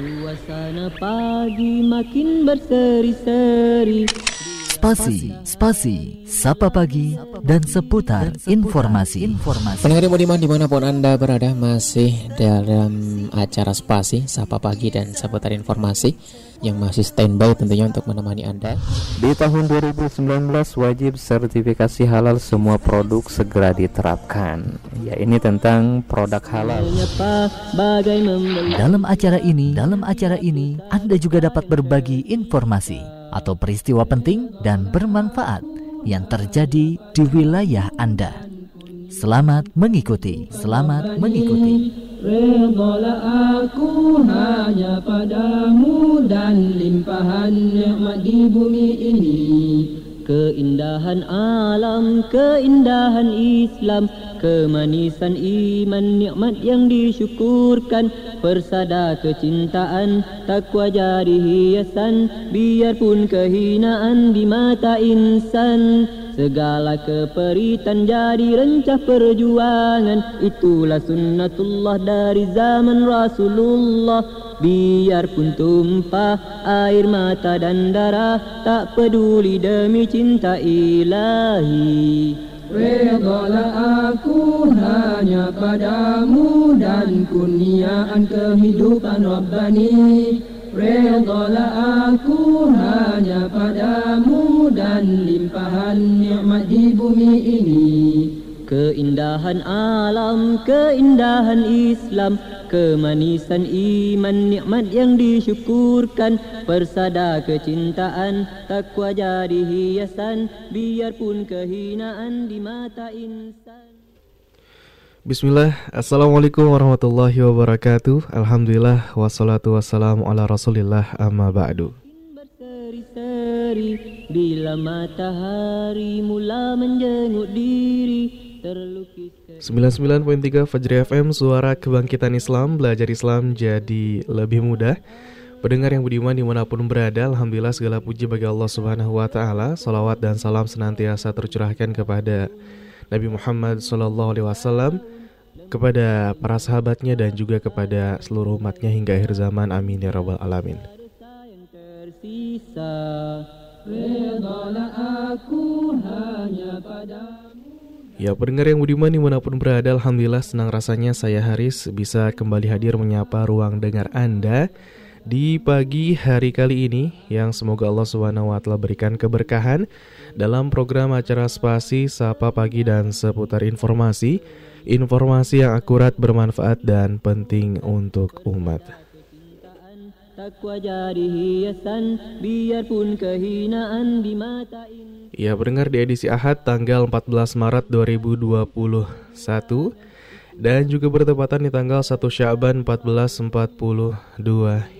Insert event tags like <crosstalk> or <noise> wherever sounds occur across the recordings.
Suasana pagi makin berseri-seri Spasi, spasi, sapa pagi, dan seputar informasi. informasi. Pendengar Budiman di mana pun Anda berada masih dalam acara spasi, sapa pagi, dan seputar informasi yang masih standby tentunya untuk menemani Anda. Di tahun 2019 wajib sertifikasi halal semua produk segera diterapkan. Ya ini tentang produk halal. Dalam acara ini, dalam acara ini Anda juga dapat berbagi informasi atau peristiwa penting dan bermanfaat yang terjadi di wilayah Anda. Selamat mengikuti, selamat mengikuti. Redalah aku hanya padamu dan limpahan nikmat di bumi ini. Keindahan alam, keindahan Islam, kemanisan iman, nikmat yang disyukurkan, persada kecintaan, takwa jadi hiasan, biarpun kehinaan di mata insan. Segala keperitan jadi rencah perjuangan. Itulah sunnatullah dari zaman Rasulullah. Biarpun tumpah air mata dan darah Tak peduli demi cinta ilahi Redalah aku hanya padamu dan kurniaan kehidupan Rabbani. Redalah aku hanya padamu dan limpahan nikmat di bumi ini Keindahan alam, keindahan Islam Kemanisan iman, nikmat yang disyukurkan Persada kecintaan, takwa jadi hiasan Biarpun kehinaan di mata insan. Bismillah, Assalamualaikum warahmatullahi wabarakatuh. Alhamdulillah, wassalatu wassalamu ala rasulillah. Amma ba'du. Bila matahari mula menjenguk diri 99.3 Fajri FM Suara Kebangkitan Islam Belajar Islam jadi lebih mudah Pendengar yang budiman di mana pun berada Alhamdulillah segala puji bagi Allah subhanahu wa ta'ala Salawat dan salam senantiasa tercurahkan kepada Nabi Muhammad SAW kepada para sahabatnya dan juga kepada seluruh umatnya hingga akhir zaman. Amin ya rabbal alamin. Ya pendengar yang budiman di mana pun berada Alhamdulillah senang rasanya saya Haris bisa kembali hadir menyapa ruang dengar Anda di pagi hari kali ini yang semoga Allah taala berikan keberkahan dalam program acara Spasi Sapa Pagi dan seputar informasi, informasi yang akurat, bermanfaat dan penting untuk umat. Ya, pendengar di edisi Ahad tanggal 14 Maret 2021 dan juga bertepatan di tanggal 1 Syaban 1442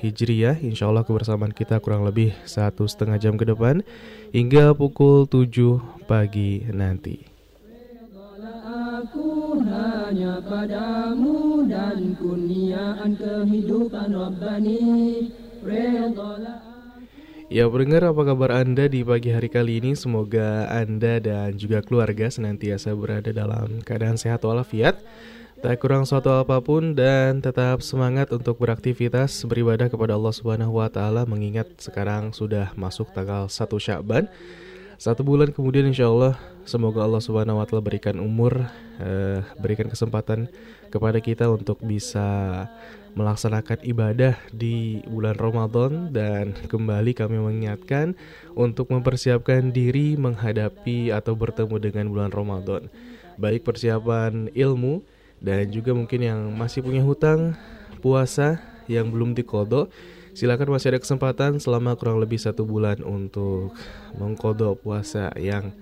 Hijriah. Insya Allah kebersamaan kita kurang lebih satu setengah jam ke depan hingga pukul 7 pagi nanti. Hanya padamu dan kurniaan kehidupan Rabbani. Ya pendengar apa kabar Anda di pagi hari kali ini? Semoga Anda dan juga keluarga senantiasa berada dalam keadaan sehat walafiat. Tak kurang suatu apa pun dan tetap semangat untuk beraktivitas beribadah kepada Allah Subhanahu wa taala mengingat sekarang sudah masuk tanggal 1 Sya'ban. Satu bulan kemudian insya Allah semoga Allah Subhanahu wa taala berikan umur eh, berikan kesempatan kepada kita untuk bisa melaksanakan ibadah di bulan Ramadan dan kembali kami mengingatkan untuk mempersiapkan diri menghadapi atau bertemu dengan bulan Ramadan. Baik persiapan ilmu dan juga mungkin yang masih punya hutang puasa yang belum dikodok silakan masih ada kesempatan selama kurang lebih satu bulan untuk mengkodok puasa yang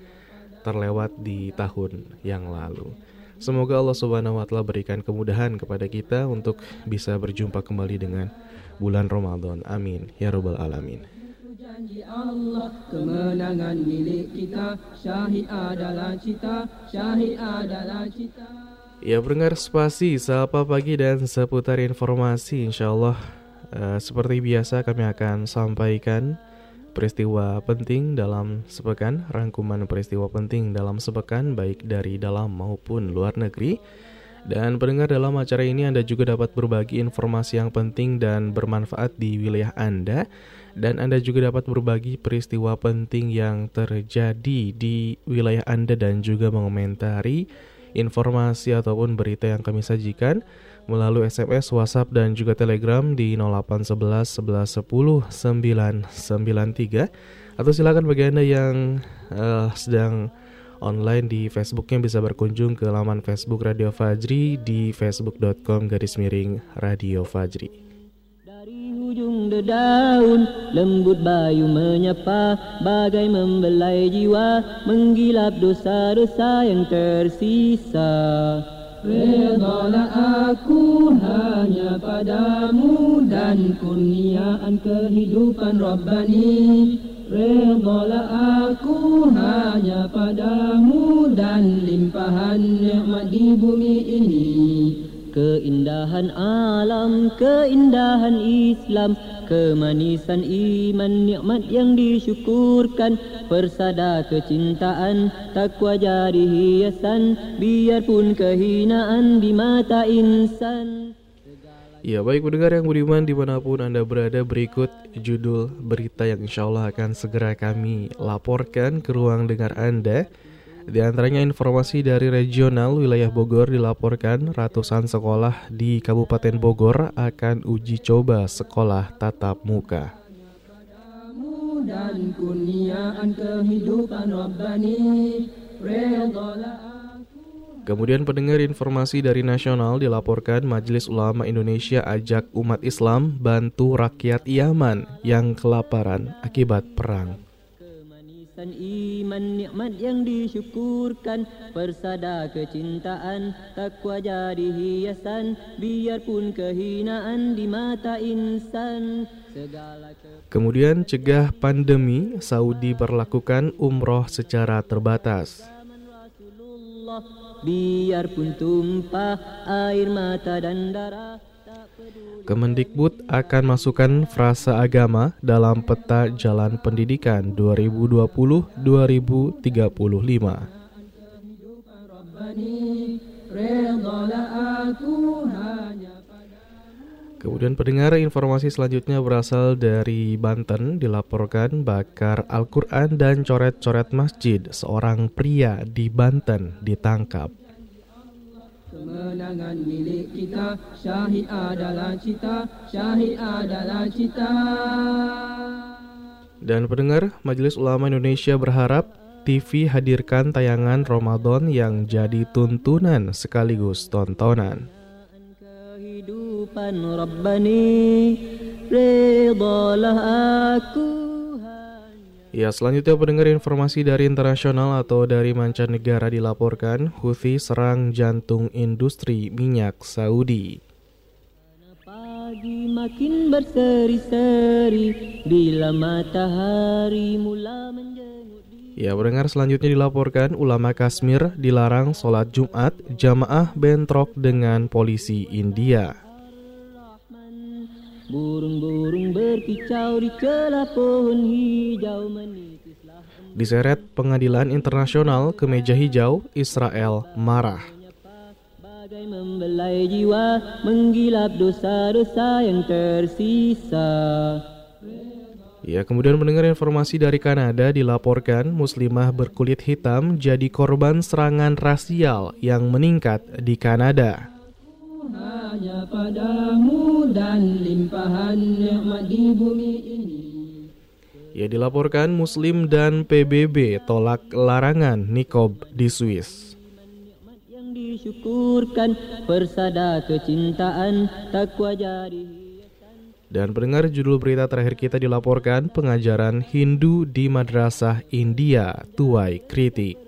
terlewat di tahun yang lalu. Semoga Allah Subhanahu wa taala berikan kemudahan kepada kita untuk bisa berjumpa kembali dengan bulan Ramadan. Amin ya rabbal alamin. janji Allah kemenangan milik kita syahid adalah cita syahid adalah cita Ya pendengar spasi sapa pagi dan seputar informasi insya Allah uh, seperti biasa kami akan sampaikan peristiwa penting dalam sepekan, rangkuman peristiwa penting dalam sepekan baik dari dalam maupun luar negeri. Dan pendengar dalam acara ini Anda juga dapat berbagi informasi yang penting dan bermanfaat di wilayah Anda dan Anda juga dapat berbagi peristiwa penting yang terjadi di wilayah Anda dan juga mengomentari informasi ataupun berita yang kami sajikan melalui SMS, WhatsApp dan juga Telegram di 0811 11 10 993 atau silakan bagi Anda yang uh, sedang online di Facebooknya bisa berkunjung ke laman Facebook Radio Fajri di facebook.com garis miring Radio Fajri. Ujung dedaun lembut bayu menyapa bagai membelai jiwa menggilap dosa-dosa yang tersisa. Redalah aku hanya padamu dan kurniaan kehidupan Rabbani. Redalah aku hanya padamu dan limpahan nikmat di bumi ini Keindahan alam, keindahan Islam Kemanisan iman, nikmat yang disyukurkan Persada kecintaan, takwa jadi hiasan Biarpun kehinaan di mata insan. Ya baik pendengar yang budiman di mana pun Anda berada berikut judul berita yang insya Allah akan segera kami laporkan ke ruang dengar Anda Di antaranya informasi dari regional wilayah Bogor dilaporkan ratusan sekolah di Kabupaten Bogor akan uji coba sekolah tatap muka dan kurniaan kehidupan Rabbani Kemudian pendengar informasi dari nasional dilaporkan Majelis Ulama Indonesia ajak umat Islam bantu rakyat Yaman yang kelaparan akibat perang. Kemanisan iman nikmat yang disyukurkan. Persada kecintaan takwa jadi hiasan. Biarpun kehinaan di mata insan. Kemudian cegah pandemi Saudi berlakukan umroh secara terbatas. Biarpun tumpah air mata dan darah Kemendikbud akan masukkan frasa agama dalam peta jalan pendidikan 2020-2035. Kemudian pendengar informasi selanjutnya berasal dari Banten dilaporkan bakar Al-Quran dan coret-coret masjid seorang pria di Banten ditangkap. Kemenangan milik kita, syahid adalah cita, syahid adalah cita. Dan pendengar, Majelis Ulama Indonesia berharap TV hadirkan tayangan Ramadan yang jadi tuntunan sekaligus tontonan kehidupan Rabbani Redalah aku Ya, selanjutnya pendengar informasi dari internasional atau dari mancanegara dilaporkan Houthi serang jantung industri minyak Saudi. Pagi makin berseri-seri bila matahari mula Ya, pendengar selanjutnya dilaporkan ulama Kashmir dilarang sholat Jumat jamaah bentrok dengan polisi India. Burung-burung berkicau di celah pohon hijau menitislah Diseret pengadilan internasional ke meja hijau, Israel marah. Bagai membelai jiwa, menggilap dosa-dosa yang tersisa. Ya, kemudian mendengar informasi dari Kanada dilaporkan muslimah berkulit hitam jadi korban serangan rasial yang meningkat di Kanada. Hanya padamu dan limpahan nikmat di bumi ini. Ya dilaporkan Muslim dan PBB tolak larangan nikob di Swiss. Yang disyukurkan persada kecintaan takwa jadi dan pendengar judul berita terakhir kita dilaporkan pengajaran Hindu di Madrasah India tuai kritik.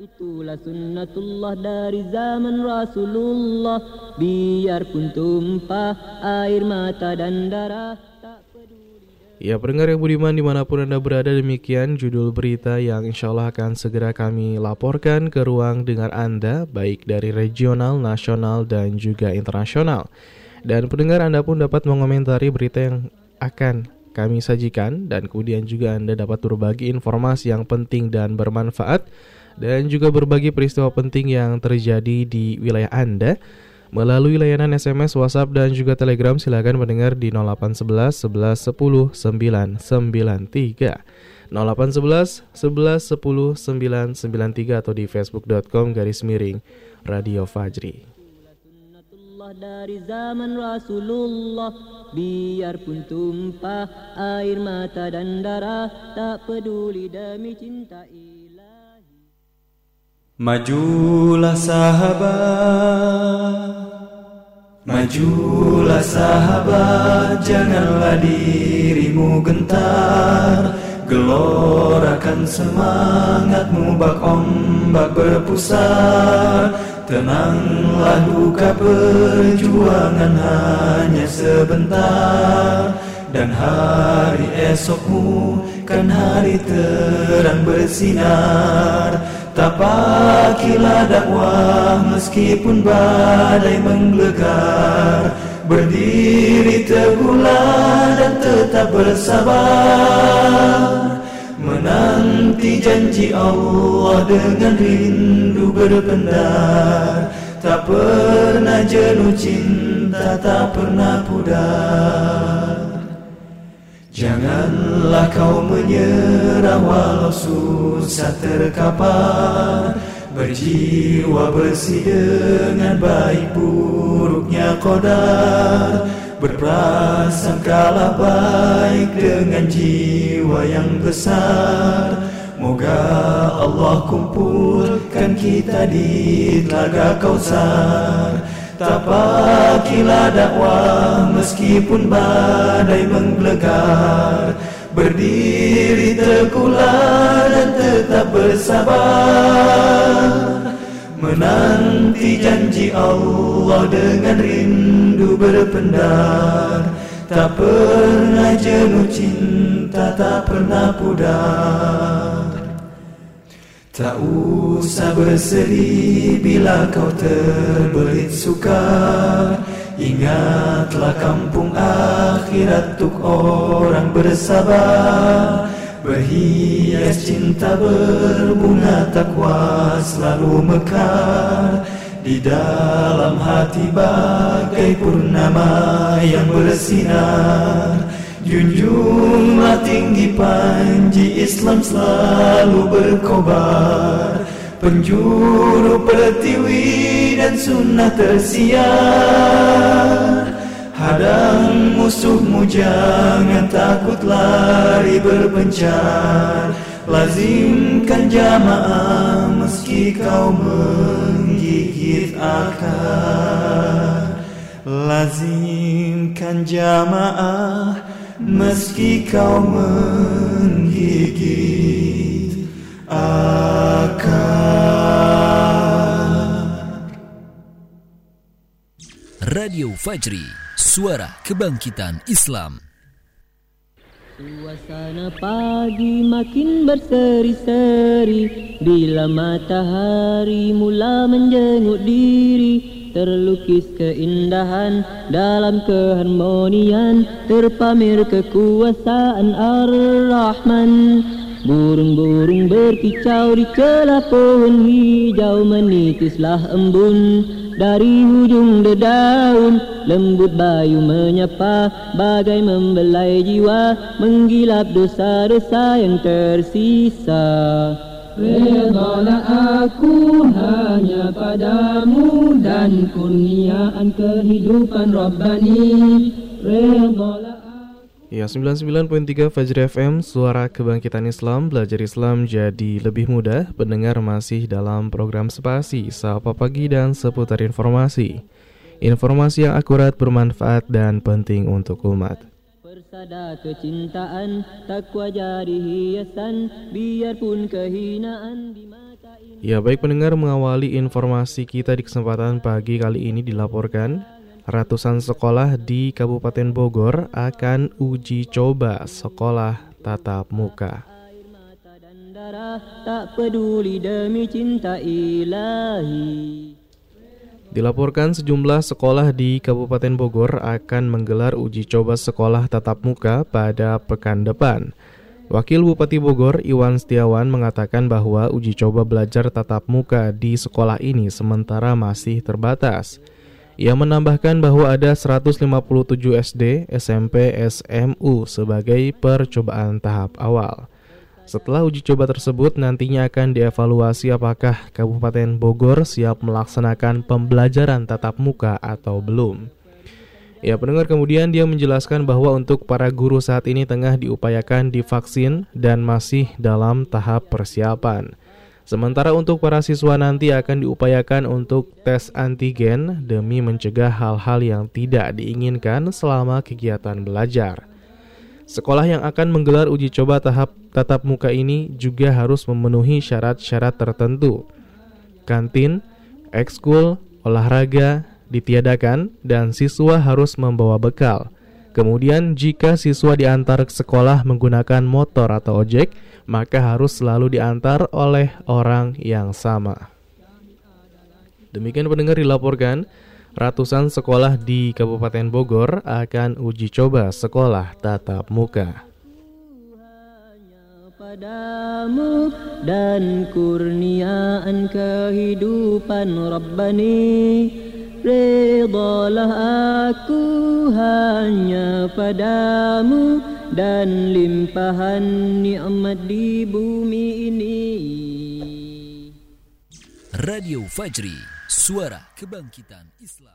Itulah sunnatullah dari zaman Rasulullah Biarpun tumpah air mata dan darah Ya pendengar yang budiman di mana pun Anda berada demikian judul berita yang insya Allah akan segera kami laporkan ke ruang dengar Anda baik dari regional, nasional dan juga internasional. Dan pendengar Anda pun dapat mengomentari berita yang akan kami sajikan dan kemudian juga Anda dapat berbagi informasi yang penting dan bermanfaat dan juga berbagi peristiwa penting yang terjadi di wilayah Anda melalui layanan SMS, WhatsApp dan juga Telegram. Silakan mendengar di 0811 11 10 993 0811 11 10 993 atau di facebook.com garis miring Radio Fajri. Dari zaman Rasulullah. Biarpun tumpah air mata dan darah. Tak peduli demi cinta ilahi Majulah sahabat. Majulah sahabat Janganlah dirimu gentar. Gelorakan semangatmu bak ombak berpusat Tenanglah duka perjuangan hanya sebentar. Dan hari esokmu kan hari terang bersinar Tapakilah dakwah meskipun badai menggelegar Berdiri teguhlah dan tetap bersabar. Menanti janji Allah dengan rindu berpendar. Tak pernah jenuh cinta, tak pernah pudar Janganlah kau menyerah walau susah terkapar. Berjiwa bersih dengan baik buruknya kodar Berprasangkalah baik dengan jiwa yang besar. Moga Allah kumpulkan kita di telaga kausar Tapakilah dakwah meskipun badai menggelegar. Berdiri teguhlah dan tetap bersabar. Menanti janji Allah dengan rindu berpendar. Tak pernah jenuh cinta, tak pernah pudar Tak usah bersedih bila kau terbelit sukar. Ingatlah kampung akhirat untuk orang bersabar. Berhias cinta berbunga takwa selalu mekar. Di dalam hati bagai purnama yang bersinar Junjunglah tinggi panji Islam selalu berkobar. Penjuru pertiwi dan sunnah tersiar. Hadang musuhmu jangan takut lari berpencar. Lazimkan jamaah meski kau menggigit akar. Lazimkan jamaah meski kau menggigit akar Radio Fajri, suara kebangkitan Islam. Suasana pagi makin berseri-seri Bila matahari mula menjenguk diri Terlukis keindahan dalam keharmonian Terpamer kekuasaan Ar-Rahman. Burung-burung berkicau di celah pohon hijau Menitislah embun. Dari hujung dedaun Lembut bayu menyapa bagai membelai jiwa Menggilap dosa-dosa yang tersisa Redalah aku hanya padamu Dan kurniaan kehidupan Rabbani. Redalah Ya 99.3 Fajri FM Suara Kebangkitan Islam Belajar Islam jadi lebih mudah. Pendengar masih dalam program Spasi Sapa Pagi dan seputar informasi. Informasi yang akurat, bermanfaat, dan penting untuk umat Persada kecintaan takwa jadi hiasan Biarpun kehinaan di mata ini Ya baik pendengar mengawali informasi kita di kesempatan pagi kali ini dilaporkan Ratusan sekolah di Kabupaten Bogor akan uji coba sekolah tatap muka. Tak peduli demi cinta ilahi Dilaporkan sejumlah sekolah di Kabupaten Bogor akan menggelar uji coba sekolah tatap muka pada pekan depan. Wakil Bupati Bogor Iwan Setiawan mengatakan bahwa uji coba belajar tatap muka di sekolah ini sementara masih terbatas. Ia menambahkan bahwa ada 157 SD, SMP, SMU sebagai percobaan tahap awal. Setelah uji coba tersebut nantinya akan dievaluasi apakah Kabupaten Bogor siap melaksanakan pembelajaran tatap muka atau belum. Ya pendengar kemudian dia menjelaskan bahwa untuk para guru saat ini tengah diupayakan divaksin dan masih dalam tahap persiapan. Sementara untuk para siswa nanti akan diupayakan untuk tes antigen demi mencegah hal-hal yang tidak diinginkan selama kegiatan belajar. Sekolah yang akan menggelar uji coba tahap tatap muka ini juga harus memenuhi syarat-syarat tertentu. Kantin, ekskul, olahraga, ditiadakan dan siswa harus membawa bekal. Kemudian jika siswa diantar ke sekolah menggunakan motor atau ojek, maka harus selalu diantar oleh orang yang sama. Demikian pendengar dilaporkan, ratusan sekolah di Kabupaten Bogor akan uji coba sekolah tatap muka padamu dan kurniaan kehidupan Rabbani Redalah aku hanya padamu dan limpahan nikmat di bumi ini. Radio Fajri, suara kebangkitan Islam.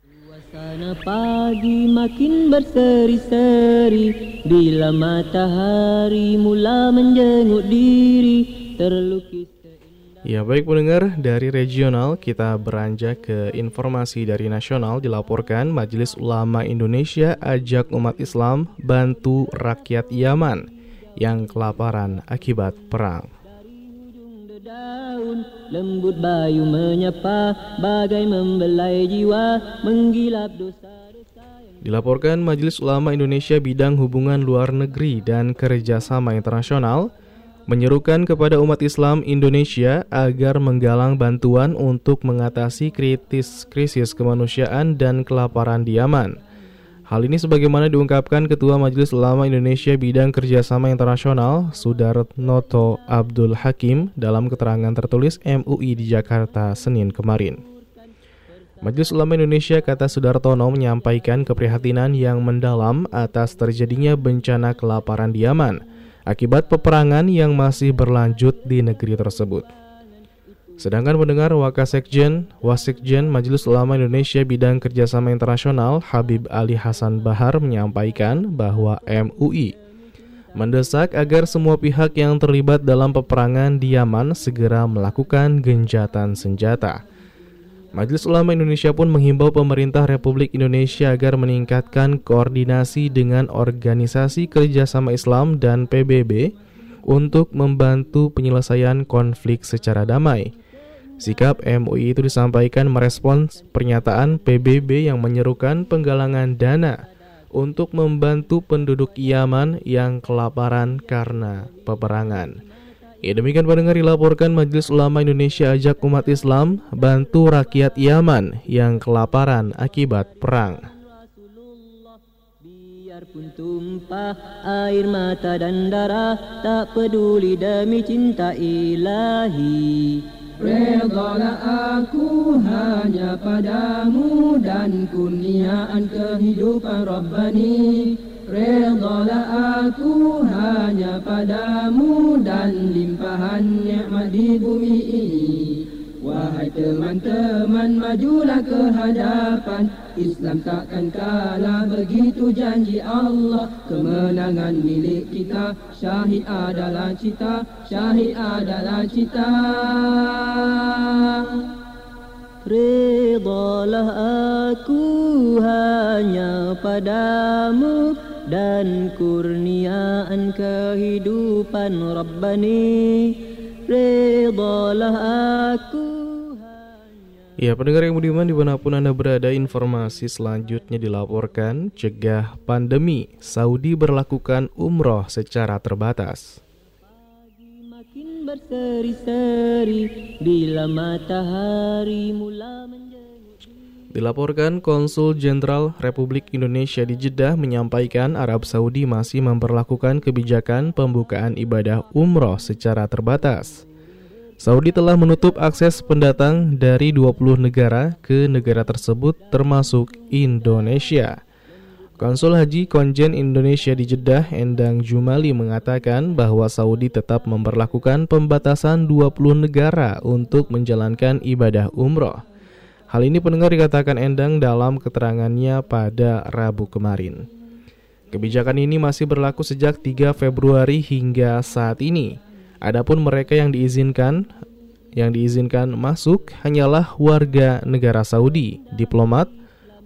Suasana pagi makin berseri-seri bila matahari mula menjenguk diri terlukis Ya baik pendengar, dari regional kita beranjak ke informasi dari nasional dilaporkan Majelis Ulama Indonesia ajak umat Islam bantu rakyat Yaman yang kelaparan akibat perang. daun lembut bayu menyapa bagai membelai jiwa menggilap dosa-dosa Dilaporkan Majelis Ulama Indonesia bidang hubungan luar negeri dan kerjasama internasional menyerukan kepada umat Islam Indonesia agar menggalang bantuan untuk mengatasi kritis krisis kemanusiaan dan kelaparan di Yaman. Hal ini sebagaimana diungkapkan Ketua Majelis Ulama Indonesia Bidang Kerjasama Internasional Sudarnoto Abdul Hakim dalam keterangan tertulis MUI di Jakarta Senin kemarin. Majelis Ulama Indonesia kata Sudartono menyampaikan keprihatinan yang mendalam atas terjadinya bencana kelaparan di Yaman akibat peperangan yang masih berlanjut di negeri tersebut. Sedangkan pendengar Wakasekjen, Wasikjen Majelis Ulama Indonesia Bidang Kerjasama Internasional Habib Ali Hasan Bahar menyampaikan bahwa MUI mendesak agar semua pihak yang terlibat dalam peperangan di Yaman segera melakukan genjatan senjata. Majelis Ulama Indonesia pun menghimbau pemerintah Republik Indonesia agar meningkatkan koordinasi dengan Organisasi Kerjasama Islam dan PBB untuk membantu penyelesaian konflik secara damai. Sikap MUI itu disampaikan merespons pernyataan PBB yang menyerukan penggalangan dana untuk membantu penduduk Yaman yang kelaparan karena peperangan. Ya demikian pendengar dilaporkan Majelis Ulama Indonesia ajak umat Islam bantu rakyat Yaman yang kelaparan akibat perang. Biarpun tumpah air mata dan darah Tak peduli demi cinta ilahi Redalah aku hanya padamu dan kurniaan kehidupan Rabbani. Redalah aku hanya padamu dan limpahan nikmat di bumi ini Wahai teman-teman majulah ke hadapan. Islam takkan kalah begitu janji Allah. Kemenangan milik kita Syahid adalah cita Syahid adalah cita. Redalah aku hanya padamu dan kurniaan kehidupan Rabbani. Redalah aku Ya pendengar yang budiman di mana pun Anda berada informasi selanjutnya dilaporkan Cegah pandemi Saudi berlakukan umroh secara terbatas Makin berseri-seri bila matahari mula menjenguk Dilaporkan Konsul Jenderal Republik Indonesia di Jeddah menyampaikan Arab Saudi masih memperlakukan kebijakan pembukaan ibadah umroh secara terbatas. Saudi telah menutup akses pendatang dari 20 negara ke negara tersebut termasuk Indonesia. Konsul Haji Konjen Indonesia di Jeddah Endang Jumali mengatakan bahwa Saudi tetap memperlakukan pembatasan 20 negara untuk menjalankan ibadah umroh. Hal ini pendengar dikatakan Endang dalam keterangannya pada Rabu kemarin. Kebijakan ini masih berlaku sejak 3 Februari hingga saat ini. Adapun mereka yang diizinkan yang diizinkan masuk hanyalah warga negara Saudi, diplomat,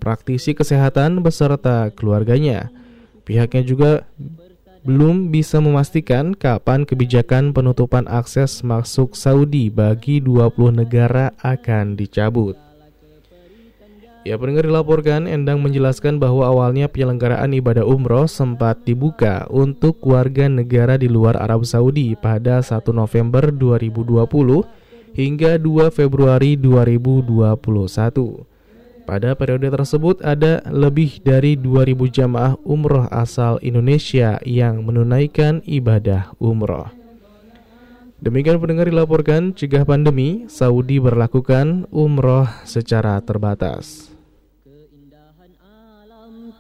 praktisi kesehatan beserta keluarganya. Pihaknya juga belum bisa memastikan kapan kebijakan penutupan akses masuk Saudi bagi 20 negara akan dicabut. Ya pendengar dilaporkan, Endang menjelaskan bahwa awalnya penyelenggaraan ibadah umroh sempat dibuka untuk warga negara di luar Arab Saudi pada 1 November 2020 hingga 2 Februari 2021. Pada periode tersebut ada lebih dari 2000 jamaah umroh asal Indonesia yang menunaikan ibadah umroh. Demikian pendengar dilaporkan, cegah pandemi, Saudi berlakukan umroh secara terbatas.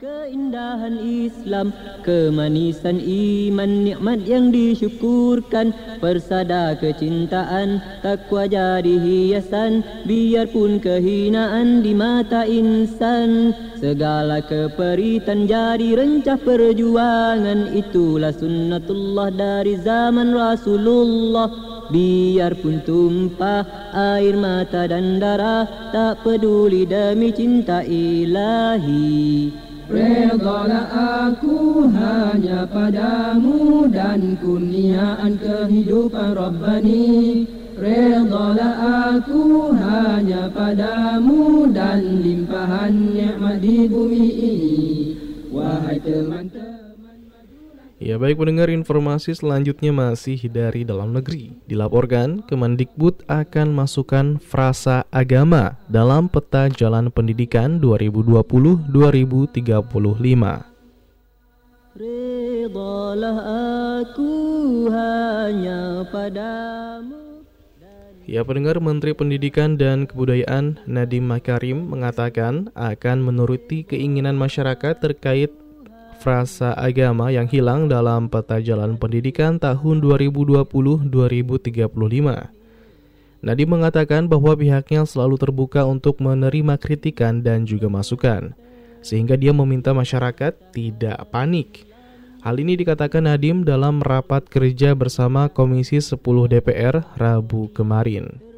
Keindahan Islam, kemanisan iman, nikmat yang disyukurkan, persada kecintaan, takwa jadi hiasan, biarpun kehinaan di mata insan, segala keperitan jadi rencah perjuangan, itulah sunnatullah dari zaman Rasulullah. Biarpun tumpah air mata dan darah Tak peduli demi cinta ilahi Redalah aku hanya padamu dan kurniaan kehidupan Rabbani. Redalah aku hanya padamu dan limpahan nikmat di bumi ini. Wahai teman-teman Ya baik pendengar informasi selanjutnya masih dari dalam negeri. Dilaporkan Kemendikbud akan masukkan frasa agama dalam peta jalan pendidikan 2020-2035 Redalah aku hanya padamu. Ya pendengar Menteri Pendidikan dan Kebudayaan Nadiem Makarim mengatakan akan menuruti keinginan masyarakat terkait frasa agama yang hilang dalam peta jalan pendidikan tahun 2020-2035. Nadiem mengatakan bahwa pihaknya selalu terbuka untuk menerima kritikan dan juga masukan, sehingga dia meminta masyarakat tidak panik. Hal ini dikatakan Nadiem dalam rapat kerja bersama Komisi 10 DPR Rabu kemarin.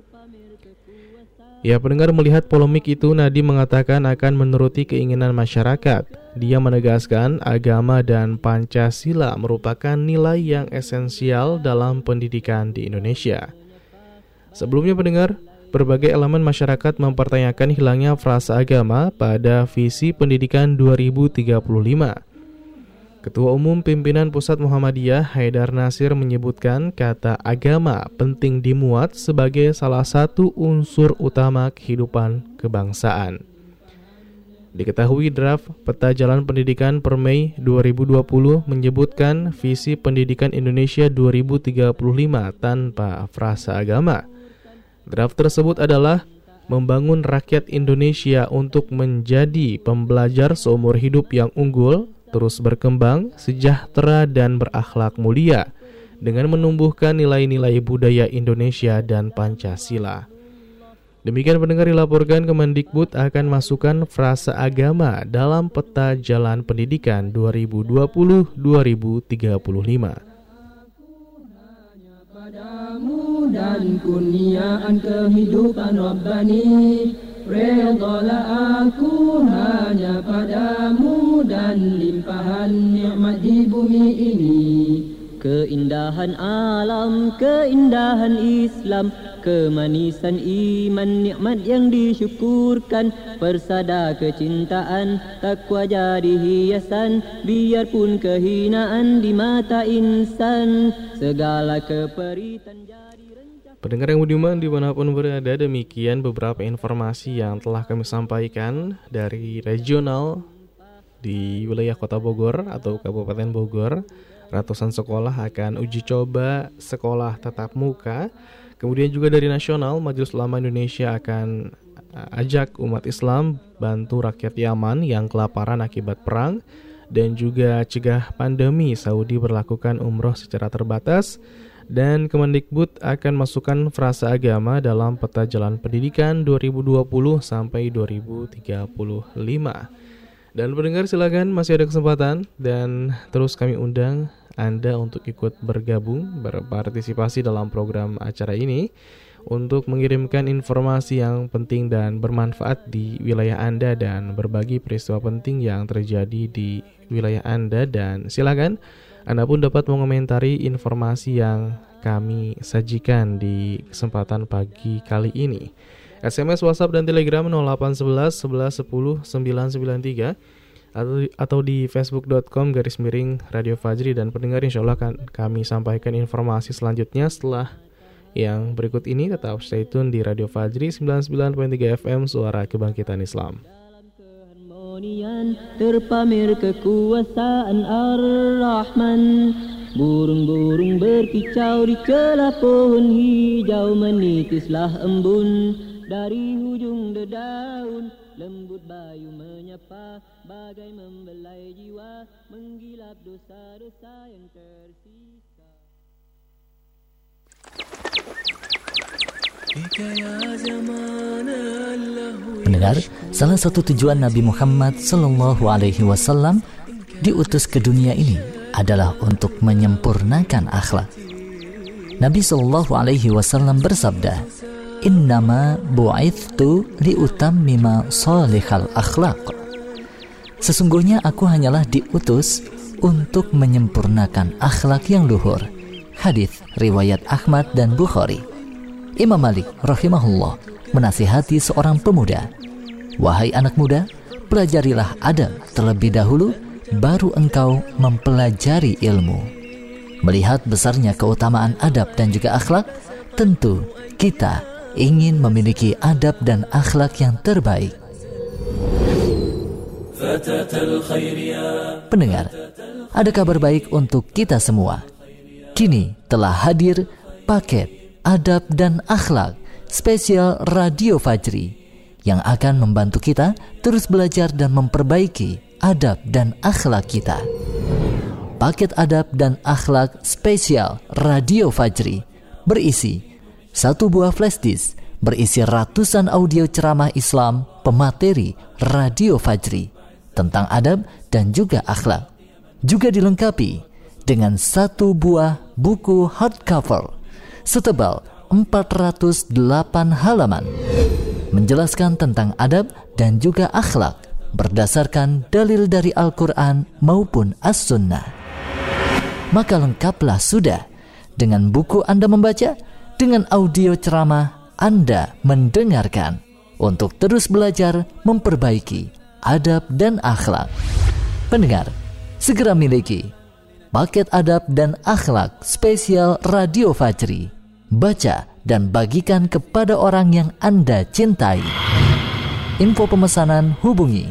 Ya pendengar melihat polemik itu Nadi mengatakan akan menuruti keinginan masyarakat. Dia menegaskan agama dan Pancasila merupakan nilai yang esensial dalam pendidikan di Indonesia. Sebelumnya pendengar, berbagai elemen masyarakat mempertanyakan hilangnya frasa agama pada visi pendidikan 2035. Ketua Umum Pimpinan Pusat Muhammadiyah Haidar Nasir menyebutkan kata agama penting dimuat sebagai salah satu unsur utama kehidupan kebangsaan. Diketahui draft Peta Jalan Pendidikan per Mei 2020 menyebutkan visi pendidikan Indonesia 2035 tanpa frasa agama. Draft tersebut adalah membangun rakyat Indonesia untuk menjadi pembelajar seumur hidup yang unggul, terus berkembang, sejahtera dan berakhlak mulia dengan menumbuhkan nilai-nilai budaya Indonesia dan Pancasila. Demikian pendengar dilaporkan Kemendikbud akan masukkan frasa agama dalam peta jalan pendidikan 2020-2035. Padamu dan kurniaan kehidupan Rabbani Redalah aku hanya padamu dan limpahan nikmat di bumi ini. Keindahan alam, keindahan Islam Kemanisan iman, nikmat yang disyukurkan. Persada kecintaan, takwa jadi hiasan Biarpun kehinaan di mata insan. Segala keperitan jadi Pendengar yang budiman di mana pun berada demikian beberapa informasi yang telah kami sampaikan dari regional di wilayah kota Bogor atau Kabupaten Bogor. Ratusan sekolah akan uji coba sekolah tatap muka. Kemudian juga dari nasional Majelis Ulama Indonesia akan ajak umat Islam bantu rakyat Yaman yang kelaparan akibat perang dan juga cegah pandemi Saudi berlakukan umroh secara terbatas dan Kemendikbud akan masukkan frasa agama dalam peta jalan pendidikan 2020 sampai 2035. Dan pendengar silakan masih ada kesempatan dan terus kami undang Anda untuk ikut bergabung berpartisipasi dalam program acara ini untuk mengirimkan informasi yang penting dan bermanfaat di wilayah Anda dan berbagi peristiwa penting yang terjadi di wilayah Anda dan silakan anda pun dapat mengomentari informasi yang kami sajikan di kesempatan pagi kali ini. SMS, WhatsApp, dan Telegram 0811 11 10 993 atau, di facebook.com garis miring Radio Fajri dan pendengar insya Allah akan kami sampaikan informasi selanjutnya setelah yang berikut ini tetap stay tune di Radio Fajri 99.3 FM Suara Kebangkitan Islam. Terpamer kekuasaan Ar-Rahman. Burung-burung berkicau di celah pohon hijau Menitislah embun. Dari hujung dedaun Lembut bayu menyapa bagai membelai jiwa Menggilap dosa-dosa yang tersisa Mendengar, salah satu tujuan Nabi Muhammad Sallallahu Alaihi Wasallam diutus ke dunia ini adalah untuk menyempurnakan akhlak. Nabi Sallallahu Alaihi Wasallam bersabda, Innama bu'ithtu liutammima salihal akhlak. Sesungguhnya aku hanyalah diutus untuk menyempurnakan akhlak yang luhur. Hadis riwayat Ahmad dan Bukhari. Imam Malik rahimahullah menasihati seorang pemuda, "Wahai anak muda, pelajarilah adab terlebih dahulu baru engkau mempelajari ilmu." Melihat besarnya keutamaan adab dan juga akhlak, tentu kita ingin memiliki adab dan akhlak yang terbaik. Pendengar, ada kabar baik untuk kita semua. Kini telah hadir paket adab dan akhlak spesial Radio Fajri yang akan membantu kita terus belajar dan memperbaiki adab dan akhlak kita. Paket adab dan akhlak spesial Radio Fajri berisi satu buah flash disk berisi ratusan audio ceramah Islam pemateri Radio Fajri tentang adab dan juga akhlak. Juga dilengkapi dengan satu buah buku hardcover setebal 408 halaman menjelaskan tentang adab dan juga akhlak berdasarkan dalil dari Al-Quran maupun As-Sunnah. Maka lengkaplah sudah dengan buku Anda membaca, dengan audio ceramah Anda mendengarkan untuk terus belajar memperbaiki adab dan akhlak. Pendengar, segera miliki paket adab dan akhlak spesial Radio Fajri baca, dan bagikan kepada orang yang Anda cintai. Info pemesanan hubungi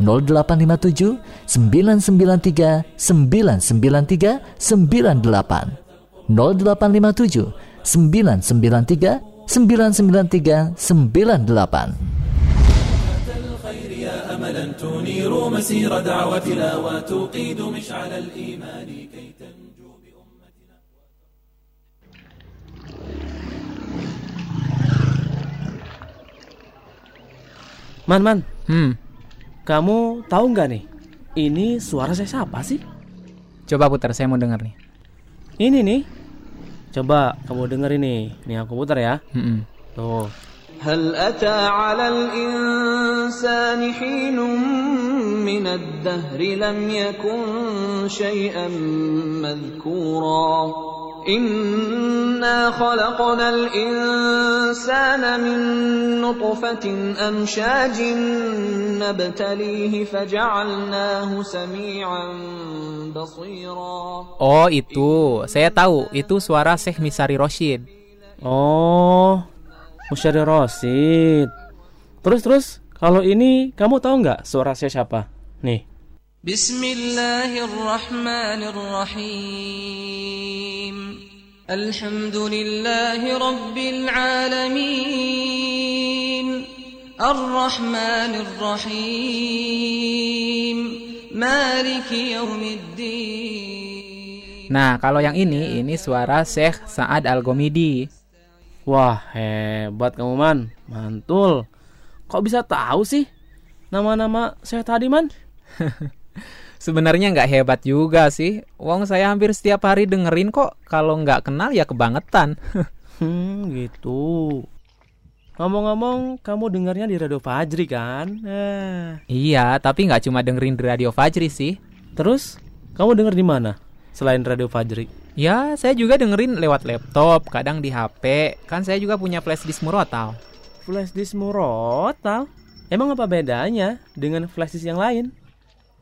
0857 993 993 98 0857 993 993 98 أملا تنير مسير دعوتنا وتوقيد مشعل الإيمان Man, man. Hmm. Kamu tahu nggak nih? Ini suara saya siapa sih? Coba putar, saya mau dengar nih. Ini nih. Coba kamu denger ini. Nih aku putar ya. Hmm. Tuh. هل أتى على الإنسان حين من الدهر لم يكن شيئا مذكورا Inna khalaqnal insana min nutfatin amshajin nabtalihi faja'alnahu sami'an basira. Oh, itu. Saya tahu. Itu suara Syekh Misari Roshid. Oh, Misari Roshid. Terus terus, kalau ini kamu tahu nggak suara saya siapa? Nih. Bismillahirrahmanirrahim. Alhamdulillahi rabbil alamin. Ar-Rahmanir Rahim. Maliki yaumiddin. Nah, kalau yang ini, ini suara Syekh Sa'ad Al-Gomidi. Wah, hebat kamu, Man. Mantul. Kok bisa tahu sih nama-nama saya tadi, Man? <laughs> Sebenarnya nggak hebat juga sih. Wong saya hampir setiap hari dengerin kok. Kalau nggak kenal ya kebangetan. <laughs> hmm, gitu. Ngomong-ngomong, kamu dengarnya di Radio Fajri kan? Eh. Iya, tapi nggak cuma dengerin di Radio Fajri sih. Terus, kamu denger di mana? Selain Radio Fajri? Ya, saya juga dengerin lewat laptop, kadang di HP. Kan saya juga punya flash disk murotal. Flash disk murotal? Emang apa bedanya dengan flash disk yang lain?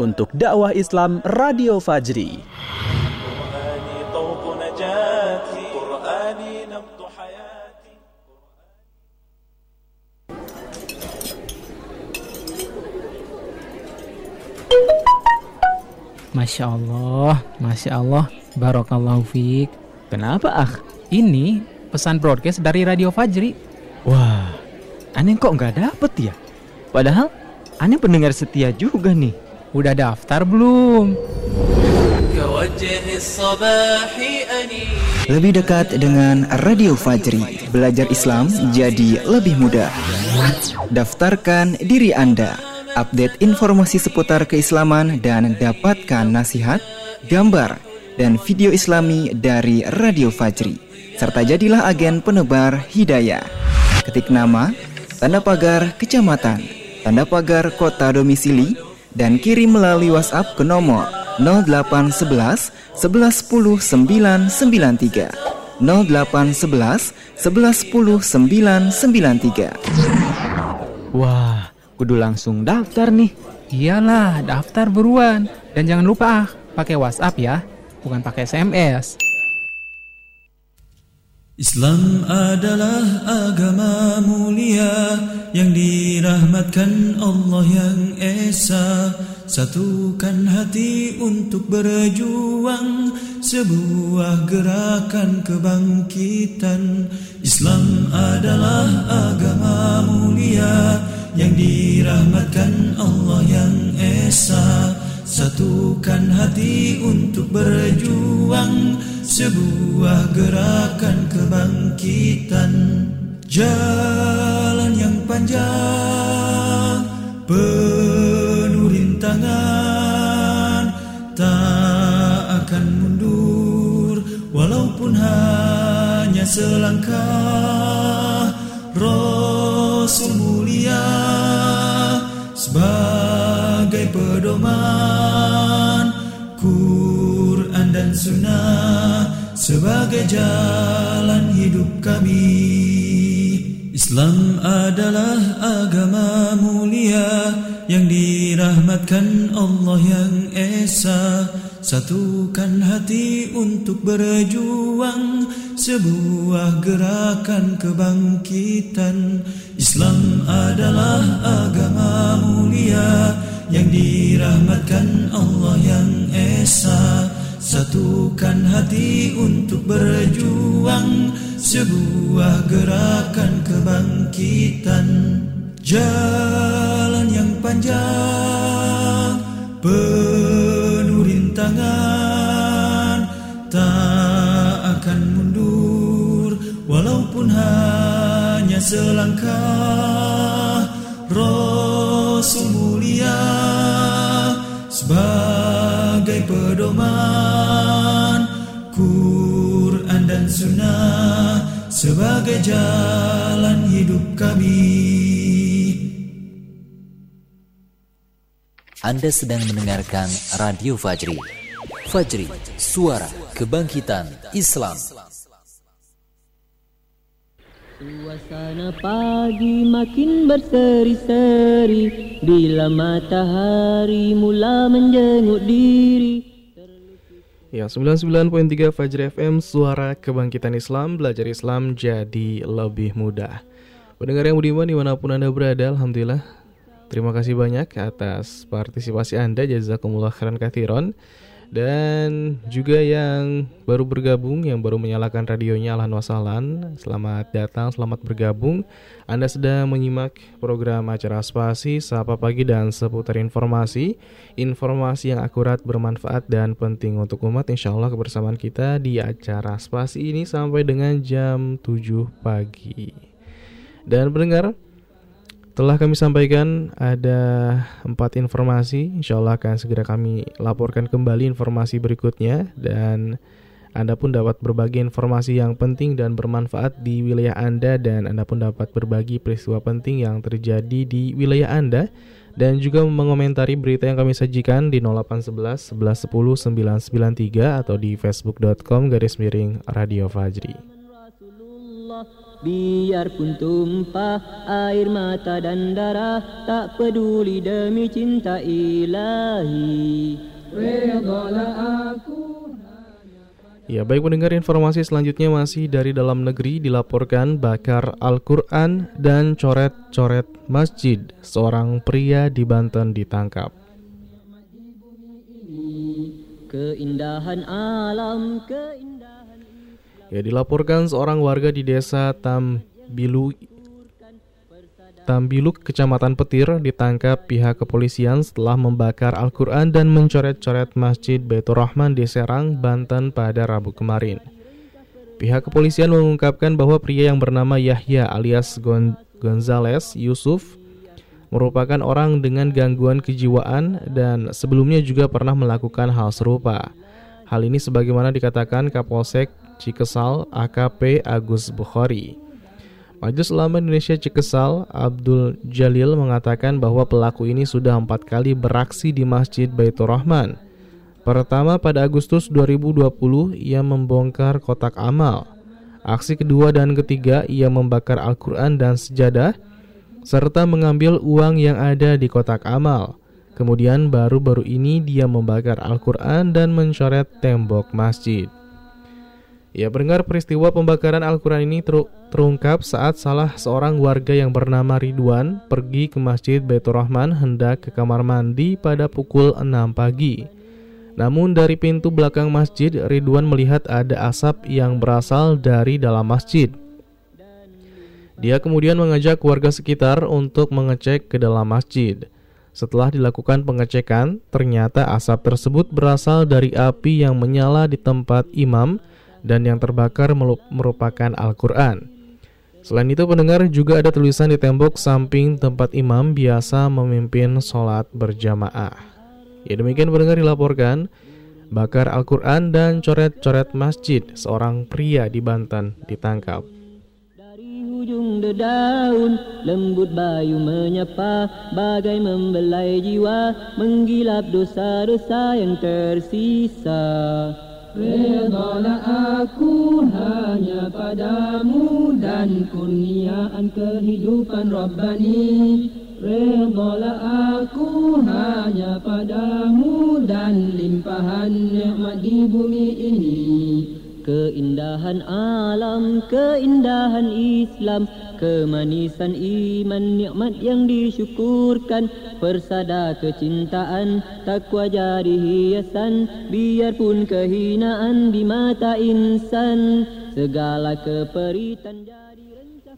untuk dakwah Islam Radio Fajri. Masya Allah, Masya Allah, Barokallahu Fik. Kenapa ah? Ini pesan broadcast dari Radio Fajri. Wah, aneh kok nggak dapet ya? Padahal aneh pendengar setia juga nih. Udah daftar belum? Lebih dekat dengan Radio Fajri, belajar Islam jadi lebih mudah. Daftarkan diri Anda, update informasi seputar keislaman dan dapatkan nasihat, gambar, dan video islami dari Radio Fajri. Serta jadilah agen penebar hidayah. Ketik nama, tanda pagar kecamatan, tanda pagar kota domisili, dan kirim melalui WhatsApp ke nomor 0811 1110 993 0811 1110 993 Wah, kudu langsung daftar nih. Iyalah, daftar buruan. Dan jangan lupa ah, pakai WhatsApp ya, bukan pakai SMS. Islam adalah agama mulia yang dirahmatkan Allah yang Esa. Satukan hati untuk berjuang sebuah gerakan kebangkitan. Islam adalah agama mulia yang dirahmatkan Allah yang Esa Satukan hati untuk berjuang sebuah gerakan kebangkitan. Jalan yang panjang penuh rintangan Tak akan mundur. Walaupun hanya selangkah Rasul mulia sebagai pedoman Quran dan Sunnah sebagai jalan hidup kami. Islam adalah agama mulia yang dirahmatkan Allah yang Esa. Satukan hati untuk berjuang sebuah gerakan kebangkitan. Islam adalah agama mulia yang dirahmatkan Allah yang Esa. Satukan hati untuk berjuang Sebuah gerakan kebangkitan. Jalan yang panjang Penuh rintangan Tak akan mundur Walaupun hanya selangkah. Rasul mulia sebagai pedoman Quran dan Sunnah sebagai jalan hidup kami. Anda sedang mendengarkan Radio Fajri. Fajri, suara kebangkitan Islam Suasana pagi makin berseri-seri Bila matahari mula menjenguk diri Ya, 99.3 Fajr FM, suara kebangkitan Islam, belajar Islam jadi lebih mudah. Pendengar yang budiman di mana pun Anda berada, Alhamdulillah. Terima kasih banyak atas partisipasi Anda, jazakumullah khairan kathiron. Dan juga yang baru bergabung, yang baru menyalakan radionya Alhan Wasalan. Selamat datang, selamat bergabung. Anda sedang menyimak program acara spasi, sapa pagi dan seputar informasi. Informasi yang akurat, bermanfaat dan penting untuk umat. Insya Allah kebersamaan kita di acara spasi ini sampai dengan jam 7 pagi. Dan pendengar, telah kami sampaikan ada empat informasi, insya Allah akan segera kami laporkan kembali informasi berikutnya. Dan Anda pun dapat berbagi informasi yang penting dan bermanfaat di wilayah Anda. Dan Anda pun dapat berbagi peristiwa penting yang terjadi di wilayah Anda. Dan juga mengomentari berita yang kami sajikan di 0811 1110 993 atau di facebook.com garis miring Radio Fajri. Biarpun tumpah air mata dan darah Tak peduli demi cinta ilahi. Aku. Ya baik mendengar informasi selanjutnya masih dari dalam negeri dilaporkan bakar Al-Quran dan coret-coret masjid. Seorang pria di Banten ditangkap. Keindahan alam, keindahan Ya dilaporkan seorang warga di desa Tambilu Tambiluk, Kecamatan Petir ditangkap pihak kepolisian setelah membakar Al-Quran dan mencoret-coret Masjid Baitur Rahman di Serang, Banten pada Rabu kemarin. Pihak kepolisian mengungkapkan bahwa pria yang bernama Yahya alias Gon Gonzales Yusuf merupakan orang dengan gangguan kejiwaan dan sebelumnya juga pernah melakukan hal serupa. Hal ini sebagaimana dikatakan Kapolsek Cikesal AKP Agus Bukhari. Majelis Ulama Indonesia Cikesal Abdul Jalil mengatakan bahwa pelaku ini sudah empat kali beraksi di Masjid Baitur Rahman. Pertama pada Agustus 2020 ia membongkar kotak amal. Aksi kedua dan ketiga ia membakar Al-Quran dan sejadah serta mengambil uang yang ada di kotak amal. Kemudian baru-baru ini dia membakar Al-Quran dan mencoret tembok masjid. Ya, pendengar peristiwa pembakaran Al-Quran ini ter terungkap saat salah seorang warga yang bernama Ridwan pergi ke Masjid Baitur Rahman hendak ke kamar mandi pada pukul 6 pagi. Namun dari pintu belakang masjid, Ridwan melihat ada asap yang berasal dari dalam masjid. Dia kemudian mengajak warga sekitar untuk mengecek ke dalam masjid. Setelah dilakukan pengecekan, ternyata asap tersebut berasal dari api yang menyala di tempat imam dan yang terbakar merupakan Al-Quran. Selain itu pendengar juga ada tulisan di tembok samping tempat imam biasa memimpin sholat berjamaah. Ya demikian pendengar dilaporkan, bakar Al-Quran dan coret-coret masjid seorang pria di Banten ditangkap. Dari ujung dedaun lembut bayu menyapa Bagai membelai jiwa menggilap dosa-dosa yang tersisa Redalah aku hanya padamu dan kurniaan kehidupan Rabbani. Redalah aku hanya padamu dan limpahan nikmat di bumi ini Keindahan alam, keindahan Islam Kemanisan iman, nikmat yang disyukurkan Persada kecintaan, takwa jadi hiasan Biarpun kehinaan di mata insan Segala keperitan jadi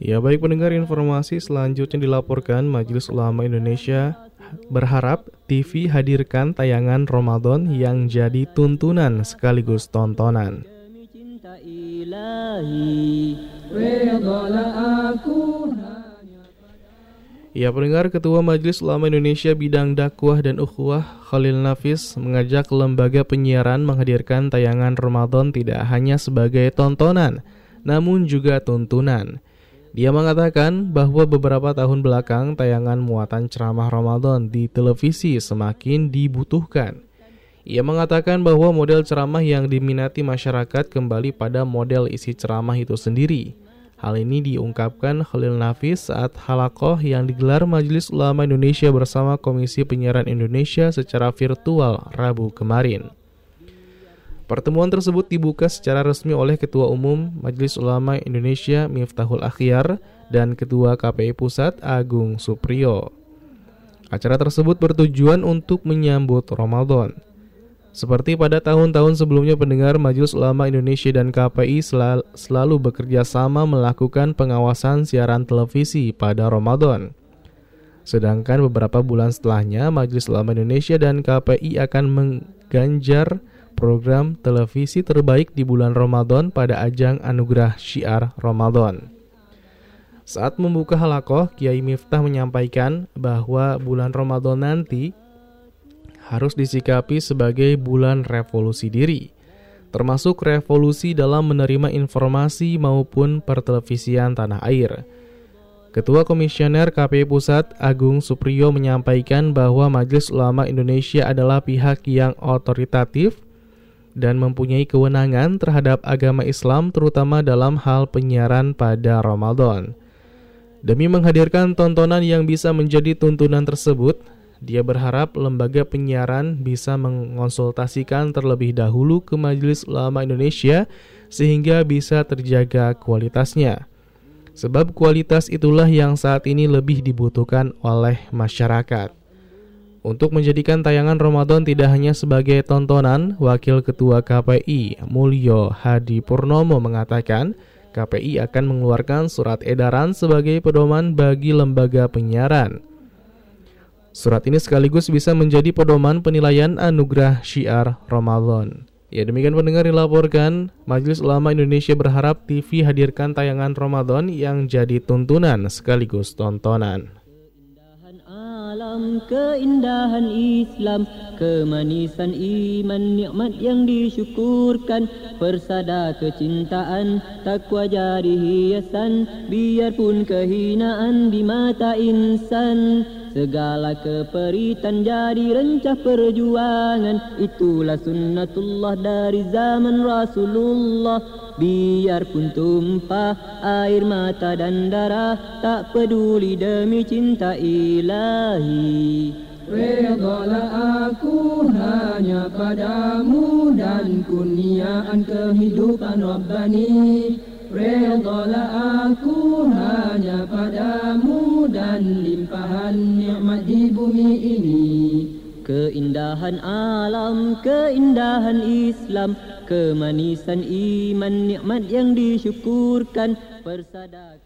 Ya baik pendengar informasi selanjutnya dilaporkan Majelis Ulama Indonesia berharap TV hadirkan tayangan Ramadan yang jadi tuntunan sekaligus tontonan. Ilahi Redalah aku Ya pendengar Ketua Majelis Ulama Indonesia Bidang Dakwah dan Ukhuwah Khalil Nafis mengajak lembaga penyiaran menghadirkan tayangan Ramadan tidak hanya sebagai tontonan, namun juga tuntunan. Dia mengatakan bahwa beberapa tahun belakang tayangan muatan ceramah Ramadan di televisi semakin dibutuhkan. Ia mengatakan bahwa model ceramah yang diminati masyarakat kembali pada model isi ceramah itu sendiri. Hal ini diungkapkan Khalil Nafis saat halakoh yang digelar Majelis Ulama Indonesia bersama Komisi Penyiaran Indonesia secara virtual Rabu kemarin. Pertemuan tersebut dibuka secara resmi oleh Ketua Umum Majelis Ulama Indonesia Miftahul Akhyar dan Ketua KPI Pusat Agung Supriyo. Acara tersebut bertujuan untuk menyambut Ramadan. Seperti pada tahun-tahun sebelumnya pendengar Majelis Ulama Indonesia dan KPI sel selalu bekerja sama melakukan pengawasan siaran televisi pada Ramadan. Sedangkan beberapa bulan setelahnya Majelis Ulama Indonesia dan KPI akan mengganjar program televisi terbaik di bulan Ramadan pada ajang Anugerah Syiar Ramadan. Saat membuka halakoh, Kiai Miftah menyampaikan bahwa bulan Ramadan nanti harus disikapi sebagai bulan revolusi diri, termasuk revolusi dalam menerima informasi maupun pertelevisian tanah air. Ketua Komisioner KPI Pusat Agung Supriyo menyampaikan bahwa Majelis Ulama Indonesia adalah pihak yang otoritatif dan mempunyai kewenangan terhadap agama Islam terutama dalam hal penyiaran pada Ramadan. Demi menghadirkan tontonan yang bisa menjadi tuntunan tersebut, dia berharap lembaga penyiaran bisa mengonsultasikan terlebih dahulu ke Majelis Ulama Indonesia sehingga bisa terjaga kualitasnya. Sebab kualitas itulah yang saat ini lebih dibutuhkan oleh masyarakat. Untuk menjadikan tayangan Ramadan tidak hanya sebagai tontonan, Wakil Ketua KPI Mulyo Hadi Purnomo mengatakan, KPI akan mengeluarkan surat edaran sebagai pedoman bagi lembaga penyiaran. Surat ini sekaligus bisa menjadi pedoman penilaian anugerah syiar Ramadan. Ya demikian pendengar dilaporkan, Majelis Ulama Indonesia berharap TV hadirkan tayangan Ramadan yang jadi tuntunan sekaligus tontonan. Alam keindahan Islam Kemanisan iman nikmat yang disyukurkan Persada kecintaan takwa jadi hiasan Biarpun kehinaan di mata insan. Segala keperitan jadi rencah perjuangan Itulah sunnatullah dari zaman Rasulullah Biarpun tumpah air mata dan darah Tak peduli demi cinta ilahi. Redalah aku hanya padamu dan kurniaan kehidupan Rabbani. Redalah aku hanya padamu dan limpahan nikmat di bumi ini Keindahan alam, keindahan Islam Kemanisan iman, nikmat yang disyukurkan Persada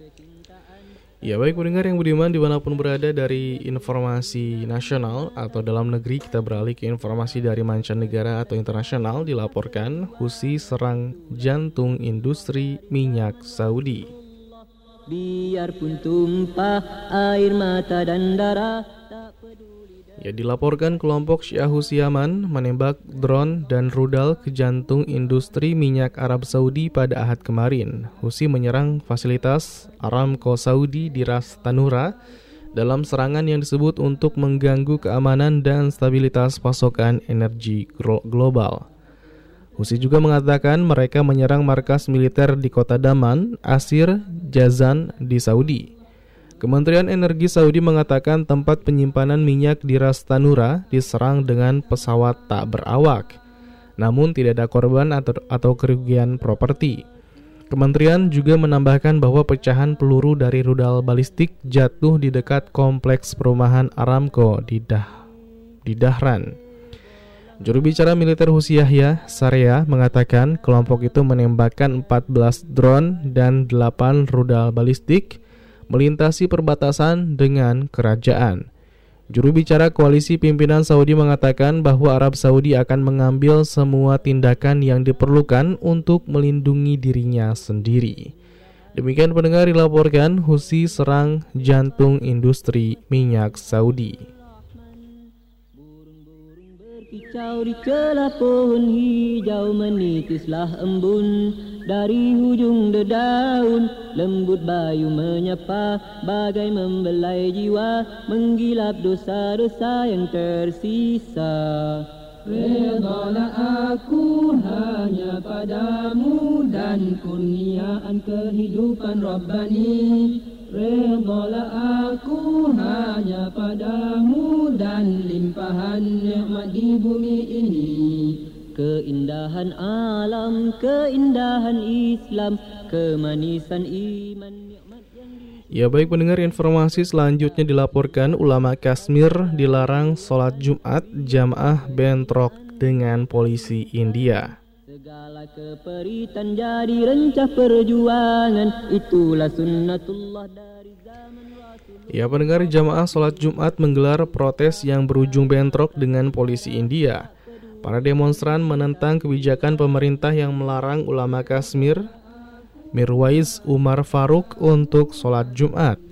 Ya baik pendengar yang budiman di mana pun berada dari informasi nasional atau dalam negeri kita beralih ke informasi dari mancanegara atau internasional dilaporkan Husi serang jantung industri minyak Saudi. Biarpun tumpah air mata dan darah Ya dilaporkan kelompok Syiah Yaman menembak drone dan rudal ke jantung industri minyak Arab Saudi pada Ahad kemarin. Husi menyerang fasilitas Aramco Saudi di Ras Tanura dalam serangan yang disebut untuk mengganggu keamanan dan stabilitas pasokan energi global. Husi juga mengatakan mereka menyerang markas militer di kota Daman, Asir, Jazan di Saudi. Kementerian Energi Saudi mengatakan tempat penyimpanan minyak di Ras Tanura diserang dengan pesawat tak berawak. Namun tidak ada korban atau, atau kerugian properti. Kementerian juga menambahkan bahwa pecahan peluru dari rudal balistik jatuh di dekat kompleks perumahan Aramco di Dah di Dahran. Juru bicara militer Husi Yahya, Sarya, mengatakan kelompok itu menembakkan 14 drone dan 8 rudal balistik melintasi perbatasan dengan kerajaan. Juru bicara koalisi pimpinan Saudi mengatakan bahwa Arab Saudi akan mengambil semua tindakan yang diperlukan untuk melindungi dirinya sendiri. Demikian pendengar dilaporkan Husi serang jantung industri minyak Saudi. Kicau di celah pohon hijau menitislah embun. Dari hujung dedaun lembut bayu menyapa. Bagai membelai jiwa menggilap dosa-dosa yang tersisa. Redalah aku hanya padamu dan kurniaan kehidupan Rabbani Redalah aku hanya padamu dan limpahan nikmat di bumi ini Keindahan alam, keindahan Islam, kemanisan iman Ya baik pendengar informasi selanjutnya dilaporkan ulama Kashmir dilarang sholat Jumat jamaah bentrok dengan polisi India. Segala keperitan jadi rencah perjuangan. Itulah sunnatullah dari Ya pendengar jamaah sholat Jumat menggelar protes yang berujung bentrok dengan polisi India. Para demonstran menentang kebijakan pemerintah yang melarang ulama Kashmir Mirwais Umar Faruk untuk sholat Jumat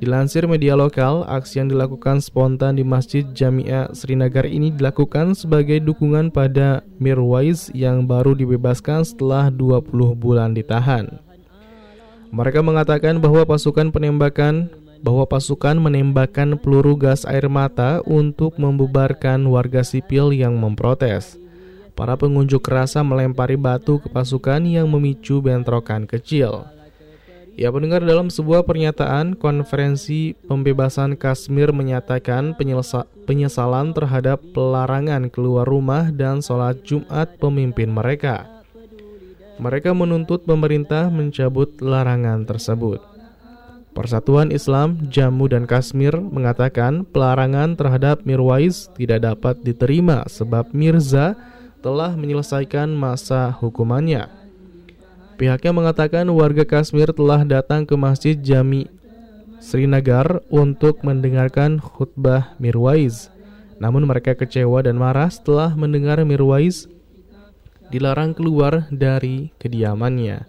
Dilansir media lokal, aksi yang dilakukan spontan di Masjid Jamia Srinagar ini dilakukan sebagai dukungan pada Mirwais yang baru dibebaskan setelah 20 bulan ditahan. Mereka mengatakan bahwa pasukan penembakan bahwa pasukan menembakkan peluru gas air mata untuk membubarkan warga sipil yang memprotes. Para pengunjuk rasa melempari batu ke pasukan yang memicu bentrokan kecil. Ya pendengar dalam sebuah pernyataan konferensi pembebasan Kashmir menyatakan penyesalan terhadap pelarangan keluar rumah dan sholat Jumat pemimpin mereka. Mereka menuntut pemerintah mencabut larangan tersebut. Persatuan Islam Jammu dan Kashmir mengatakan pelarangan terhadap Mirwais tidak dapat diterima sebab Mirza telah menyelesaikan masa hukumannya. Pihaknya mengatakan warga Kashmir telah datang ke Masjid Jami Srinagar untuk mendengarkan khutbah Mirwais. Namun mereka kecewa dan marah setelah mendengar Mirwais dilarang keluar dari kediamannya.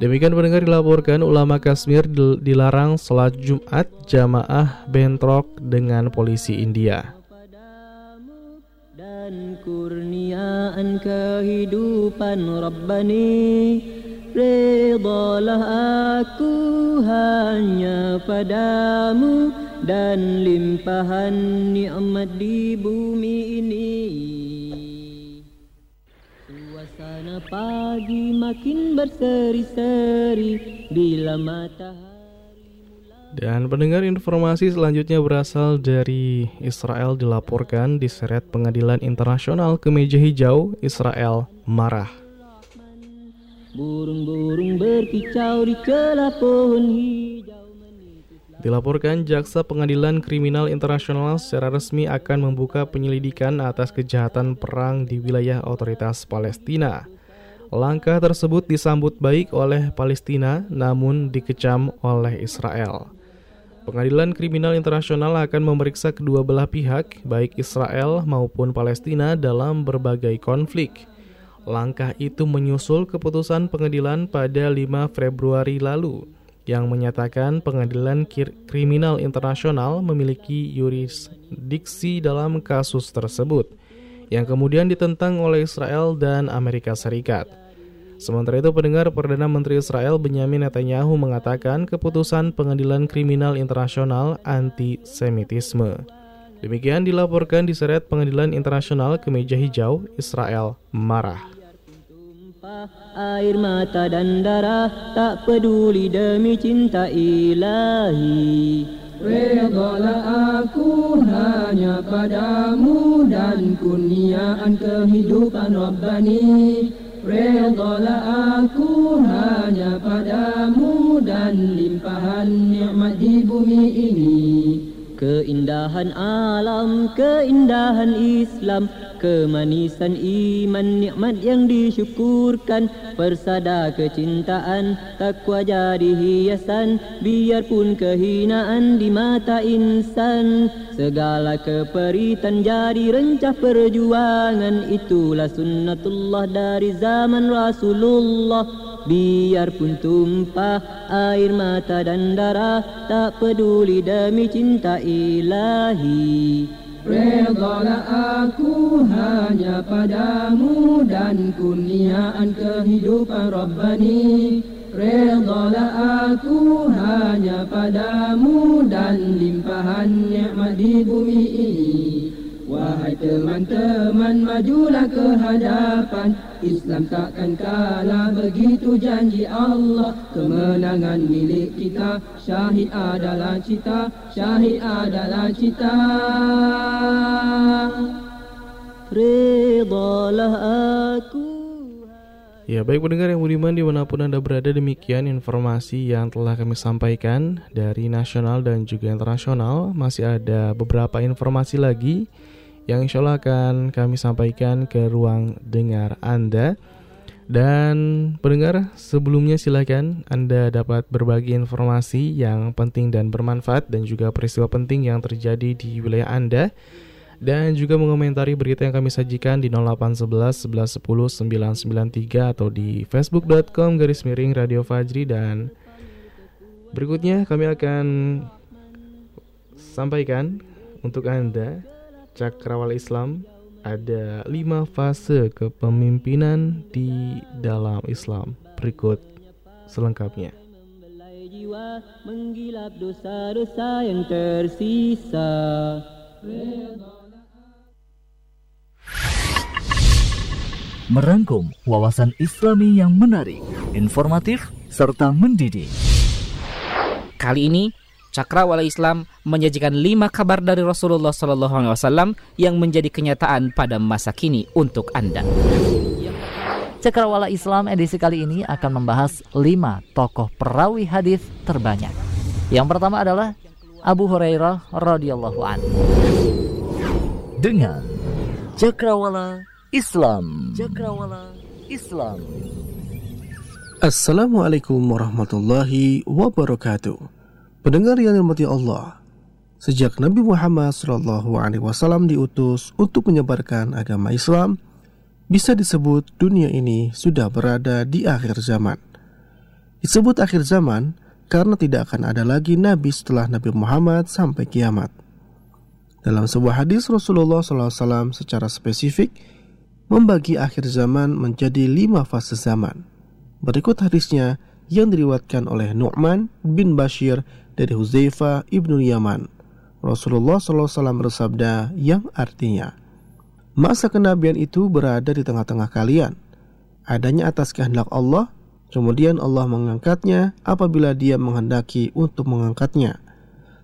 Demikian pendengar dilaporkan ulama Kashmir dilarang sholat Jumat jamaah bentrok dengan polisi India dan kurniaan kehidupan Rabbani. Redalah aku hanya padamu dan limpahan nikmat di bumi ini. Suasana pagi makin berseri-seri bila matahari dan pendengar informasi selanjutnya berasal dari Israel dilaporkan diseret pengadilan internasional ke meja hijau Israel marah. Burung-burung berkicau di celah pohon hijau Dilaporkan jaksa pengadilan kriminal internasional secara resmi akan membuka penyelidikan atas kejahatan perang di wilayah otoritas Palestina. Langkah tersebut disambut baik oleh Palestina namun dikecam oleh Israel. Pengadilan Kriminal Internasional akan memeriksa kedua belah pihak, baik Israel maupun Palestina, dalam berbagai konflik. Langkah itu menyusul keputusan pengadilan pada 5 Februari lalu yang menyatakan pengadilan kriminal internasional memiliki yurisdiksi dalam kasus tersebut yang kemudian ditentang oleh Israel dan Amerika Serikat. Sementara itu pendengar Perdana Menteri Israel Benyamin Netanyahu mengatakan keputusan Pengadilan Kriminal Internasional anti-Semitisme. Demikian dilaporkan diseret Pengadilan Internasional ke meja hijau Israel marah. Air mata dan darah tak peduli demi cinta ilahi Redalah aku hanya padamu dan kurniaan kehidupan Rabbani Redalah aku hanya padamu dan limpahan nikmat di bumi ini Keindahan alam, keindahan Islam Kemanisan iman, nikmat yang disyukurkan. Persada kecintaan, takwa jadi hiasan Biarpun kehinaan di mata insan. Segala keperitan jadi rencah perjuangan Itulah sunnatullah dari zaman Rasulullah Biarpun tumpah air mata dan darah Tak peduli demi cinta ilahi. Redalah aku hanya padamu dan kurniaan kehidupan Rabbani. Redalah aku hanya padamu dan limpahan nikmat di bumi ini Wahai teman-teman majulah ke hadapan Islam takkan kalah begitu janji Allah. Kemenangan milik kita Syahid adalah cita Syahid adalah cita. Redalah aku Ya baik pendengar yang budiman di mana pun Anda berada demikian informasi yang telah kami sampaikan dari nasional dan juga internasional. Masih ada beberapa informasi lagi yang insya Allah akan kami sampaikan ke ruang dengar Anda. Dan pendengar, sebelumnya silakan Anda dapat berbagi informasi yang penting dan bermanfaat dan juga peristiwa penting yang terjadi di wilayah Anda dan juga mengomentari berita yang kami sajikan di 0811 1110 993 atau di facebook.com garis miring Radio Fajri dan berikutnya kami akan sampaikan untuk Anda Cakrawala Islam ada lima fase kepemimpinan di dalam Islam. Berikut selengkapnya. jiwa menggilap dosa-dosa yang tersisa Merangkum wawasan Islami yang menarik, informatif, serta mendidik. Kali ini Cakrawala Islam menyajikan lima kabar dari Rasulullah SAW yang menjadi kenyataan pada masa kini untuk Anda. Cakrawala Islam edisi kali ini akan membahas lima tokoh perawi hadis terbanyak. Yang pertama adalah Abu Hurairah radhiyallahu an. Dengan Cakrawala Islam. Cakrawala Islam. Assalamualaikum warahmatullahi wabarakatuh. Pendengar yang dirahmati Allah, sejak Nabi Muhammad SAW diutus untuk menyebarkan agama Islam, bisa disebut dunia ini sudah berada di akhir zaman. Disebut akhir zaman karena tidak akan ada lagi nabi setelah Nabi Muhammad sampai kiamat. Dalam sebuah hadis Rasulullah SAW secara spesifik membagi akhir zaman menjadi lima fase zaman. Berikut hadisnya yang diriwatkan oleh Nu'man bin Bashir dari Huzaifa ibnu Yaman. Rasulullah SAW bersabda yang artinya, Masa kenabian itu berada di tengah-tengah kalian. Adanya atas kehendak Allah, kemudian Allah mengangkatnya apabila dia menghendaki untuk mengangkatnya.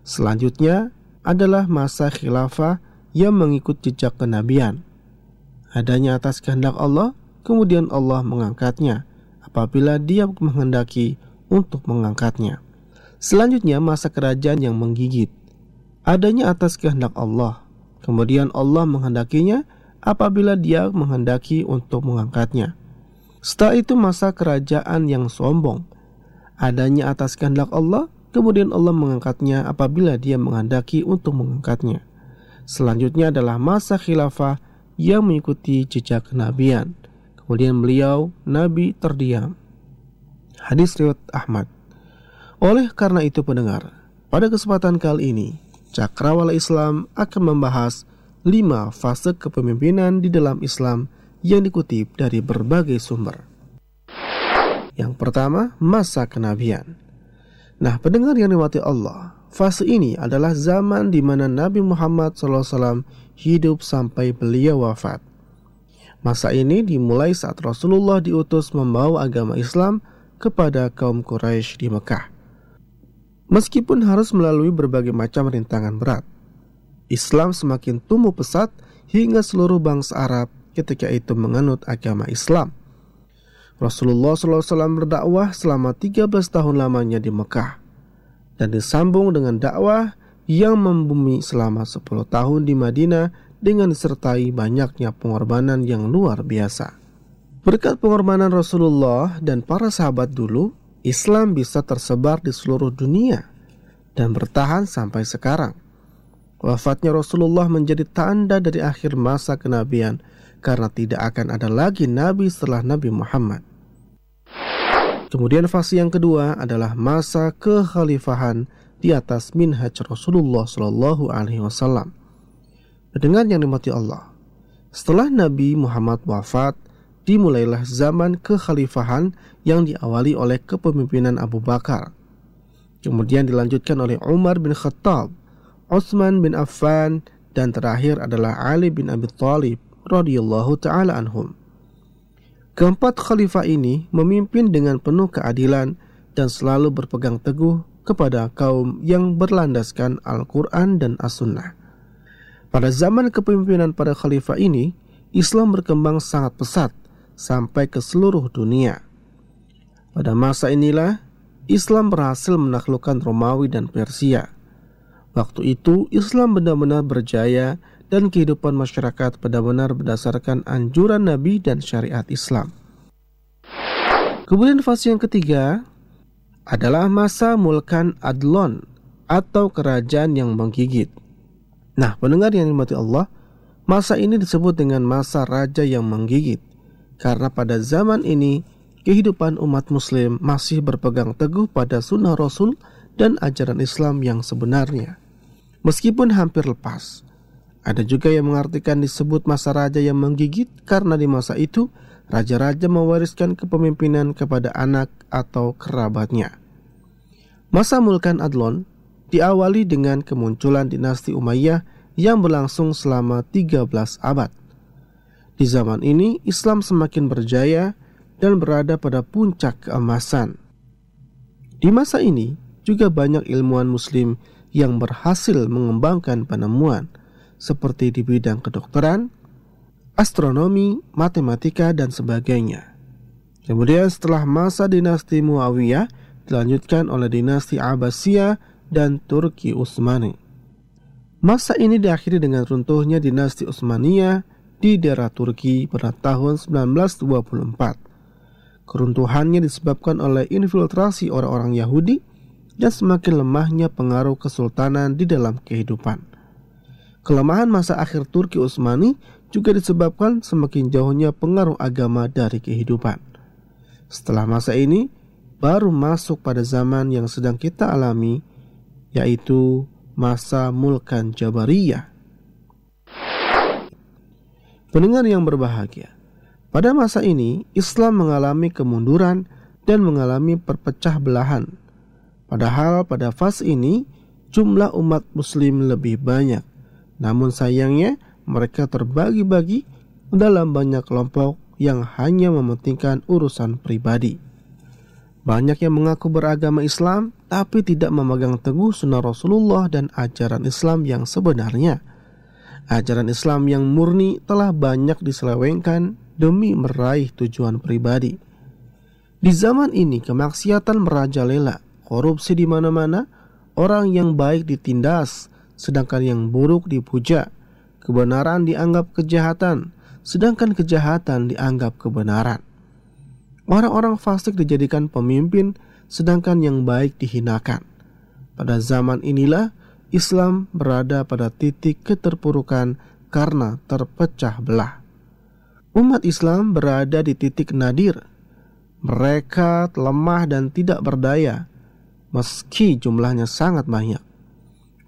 Selanjutnya adalah masa khilafah yang mengikut jejak kenabian. Adanya atas kehendak Allah, kemudian Allah mengangkatnya apabila dia menghendaki untuk mengangkatnya. Selanjutnya masa kerajaan yang menggigit. Adanya atas kehendak Allah. Kemudian Allah menghendakinya apabila dia menghendaki untuk mengangkatnya. Setelah itu masa kerajaan yang sombong. Adanya atas kehendak Allah, kemudian Allah mengangkatnya apabila dia menghendaki untuk mengangkatnya. Selanjutnya adalah masa khilafah yang mengikuti jejak kenabian. Kemudian beliau, Nabi terdiam. Hadis riwayat Ahmad. Oleh karena itu pendengar, pada kesempatan kali ini, Cakrawala Islam akan membahas lima fase kepemimpinan di dalam Islam yang dikutip dari berbagai sumber. Yang pertama, masa kenabian. Nah, pendengar yang dimati Allah, fase ini adalah zaman di mana Nabi Muhammad SAW hidup sampai beliau wafat. Masa ini dimulai saat Rasulullah diutus membawa agama Islam kepada kaum Quraisy di Mekah. Meskipun harus melalui berbagai macam rintangan berat, Islam semakin tumbuh pesat hingga seluruh bangsa Arab ketika itu menganut agama Islam. Rasulullah SAW berdakwah selama 13 tahun lamanya di Mekah dan disambung dengan dakwah yang membumi selama 10 tahun di Madinah dengan disertai banyaknya pengorbanan yang luar biasa. Berkat pengorbanan Rasulullah dan para sahabat dulu, Islam bisa tersebar di seluruh dunia dan bertahan sampai sekarang. Wafatnya Rasulullah menjadi tanda dari akhir masa kenabian karena tidak akan ada lagi nabi setelah Nabi Muhammad. Kemudian fase yang kedua adalah masa kekhalifahan di atas minhaj Rasulullah Shallallahu Alaihi Wasallam. Dengan yang dimati Allah, setelah Nabi Muhammad wafat, dimulailah zaman kekhalifahan yang diawali oleh kepemimpinan Abu Bakar. Kemudian dilanjutkan oleh Umar bin Khattab, Utsman bin Affan, dan terakhir adalah Ali bin Abi Thalib radhiyallahu taala anhum. Keempat khalifah ini memimpin dengan penuh keadilan dan selalu berpegang teguh kepada kaum yang berlandaskan Al-Quran dan As-Sunnah. Pada zaman kepemimpinan para khalifah ini, Islam berkembang sangat pesat sampai ke seluruh dunia. Pada masa inilah Islam berhasil menaklukkan Romawi dan Persia. Waktu itu Islam benar-benar berjaya dan kehidupan masyarakat benar-benar berdasarkan anjuran Nabi dan syariat Islam. Kemudian fase yang ketiga adalah masa Mulkan Adlon atau kerajaan yang menggigit. Nah, pendengar yang dimati Allah, masa ini disebut dengan masa raja yang menggigit karena pada zaman ini kehidupan umat muslim masih berpegang teguh pada sunnah Rasul dan ajaran Islam yang sebenarnya. Meskipun hampir lepas, ada juga yang mengartikan disebut masa raja yang menggigit karena di masa itu raja-raja mewariskan kepemimpinan kepada anak atau kerabatnya. Masa Mulkan Adlon diawali dengan kemunculan dinasti Umayyah yang berlangsung selama 13 abad. Di zaman ini, Islam semakin berjaya dan berada pada puncak keemasan. Di masa ini, juga banyak ilmuwan muslim yang berhasil mengembangkan penemuan seperti di bidang kedokteran, astronomi, matematika, dan sebagainya. Kemudian setelah masa dinasti Muawiyah dilanjutkan oleh dinasti Abbasiyah dan Turki Utsmani. Masa ini diakhiri dengan runtuhnya dinasti Utsmaniyah di daerah Turki pada tahun 1924. Keruntuhannya disebabkan oleh infiltrasi orang-orang Yahudi dan semakin lemahnya pengaruh kesultanan di dalam kehidupan. Kelemahan masa akhir Turki Utsmani juga disebabkan semakin jauhnya pengaruh agama dari kehidupan. Setelah masa ini, baru masuk pada zaman yang sedang kita alami, yaitu masa Mulkan Jabariyah Pendengar yang berbahagia, pada masa ini Islam mengalami kemunduran dan mengalami perpecah belahan. Padahal pada fase ini jumlah umat muslim lebih banyak. Namun sayangnya mereka terbagi-bagi dalam banyak kelompok yang hanya mementingkan urusan pribadi. Banyak yang mengaku beragama Islam tapi tidak memegang teguh sunnah Rasulullah dan ajaran Islam yang sebenarnya ajaran Islam yang murni telah banyak diselewengkan demi meraih tujuan pribadi. Di zaman ini kemaksiatan merajalela, korupsi di mana-mana, orang yang baik ditindas, sedangkan yang buruk dipuja. Kebenaran dianggap kejahatan, sedangkan kejahatan dianggap kebenaran. Orang-orang fasik dijadikan pemimpin, sedangkan yang baik dihinakan. Pada zaman inilah Islam berada pada titik keterpurukan karena terpecah belah. Umat Islam berada di titik nadir. Mereka lemah dan tidak berdaya, meski jumlahnya sangat banyak.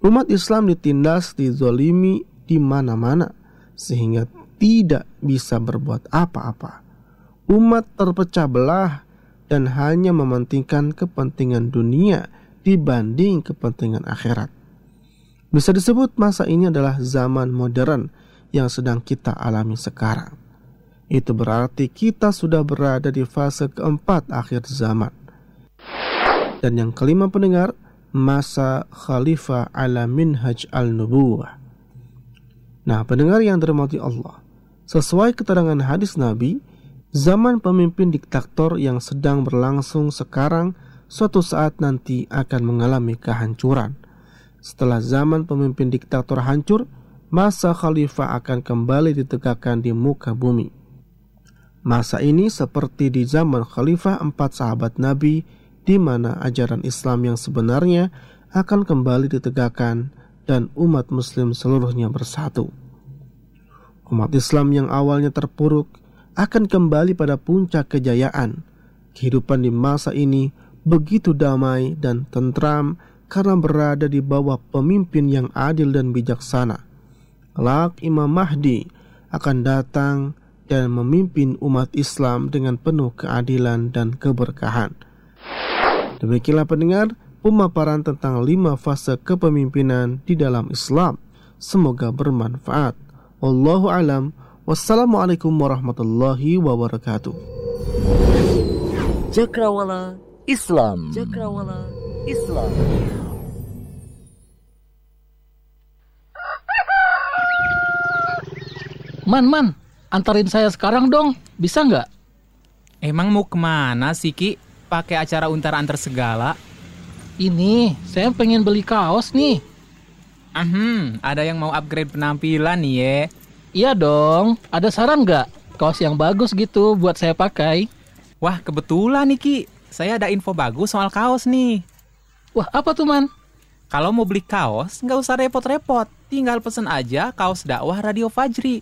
Umat Islam ditindas, dizolimi di mana-mana, sehingga tidak bisa berbuat apa-apa. Umat terpecah belah dan hanya mementingkan kepentingan dunia dibanding kepentingan akhirat. Bisa disebut masa ini adalah zaman modern yang sedang kita alami sekarang. Itu berarti kita sudah berada di fase keempat akhir zaman. Dan yang kelima pendengar, masa Khalifah ala minhaj al-nubuwah. Nah, pendengar yang dirahmati Allah, sesuai keterangan hadis Nabi, zaman pemimpin diktator yang sedang berlangsung sekarang suatu saat nanti akan mengalami kehancuran. Setelah zaman pemimpin diktator hancur, masa khalifah akan kembali ditegakkan di muka bumi. Masa ini seperti di zaman khalifah empat sahabat Nabi di mana ajaran Islam yang sebenarnya akan kembali ditegakkan dan umat muslim seluruhnya bersatu. Umat Islam yang awalnya terpuruk akan kembali pada puncak kejayaan. Kehidupan di masa ini begitu damai dan tentram karena berada di bawah pemimpin yang adil dan bijaksana. Kelak Imam Mahdi akan datang dan memimpin umat Islam dengan penuh keadilan dan keberkahan. Demikianlah pendengar pemaparan tentang lima fase kepemimpinan di dalam Islam. Semoga bermanfaat. Wallahu alam. Wassalamualaikum warahmatullahi wabarakatuh. Cakrawala Islam. Cakrawala Islam. Man, man, antarin saya sekarang dong, bisa nggak? Emang mau ke mana sih Ki? Pakai acara untar antar segala? Ini, saya pengen beli kaos nih. Hmm, ada yang mau upgrade penampilan nih ya? Iya dong, ada saran nggak? Kaos yang bagus gitu buat saya pakai. Wah, kebetulan nih Ki. Saya ada info bagus soal kaos nih. Wah, apa tuh man? Kalau mau beli kaos, nggak usah repot-repot. Tinggal pesen aja kaos dakwah Radio Fajri.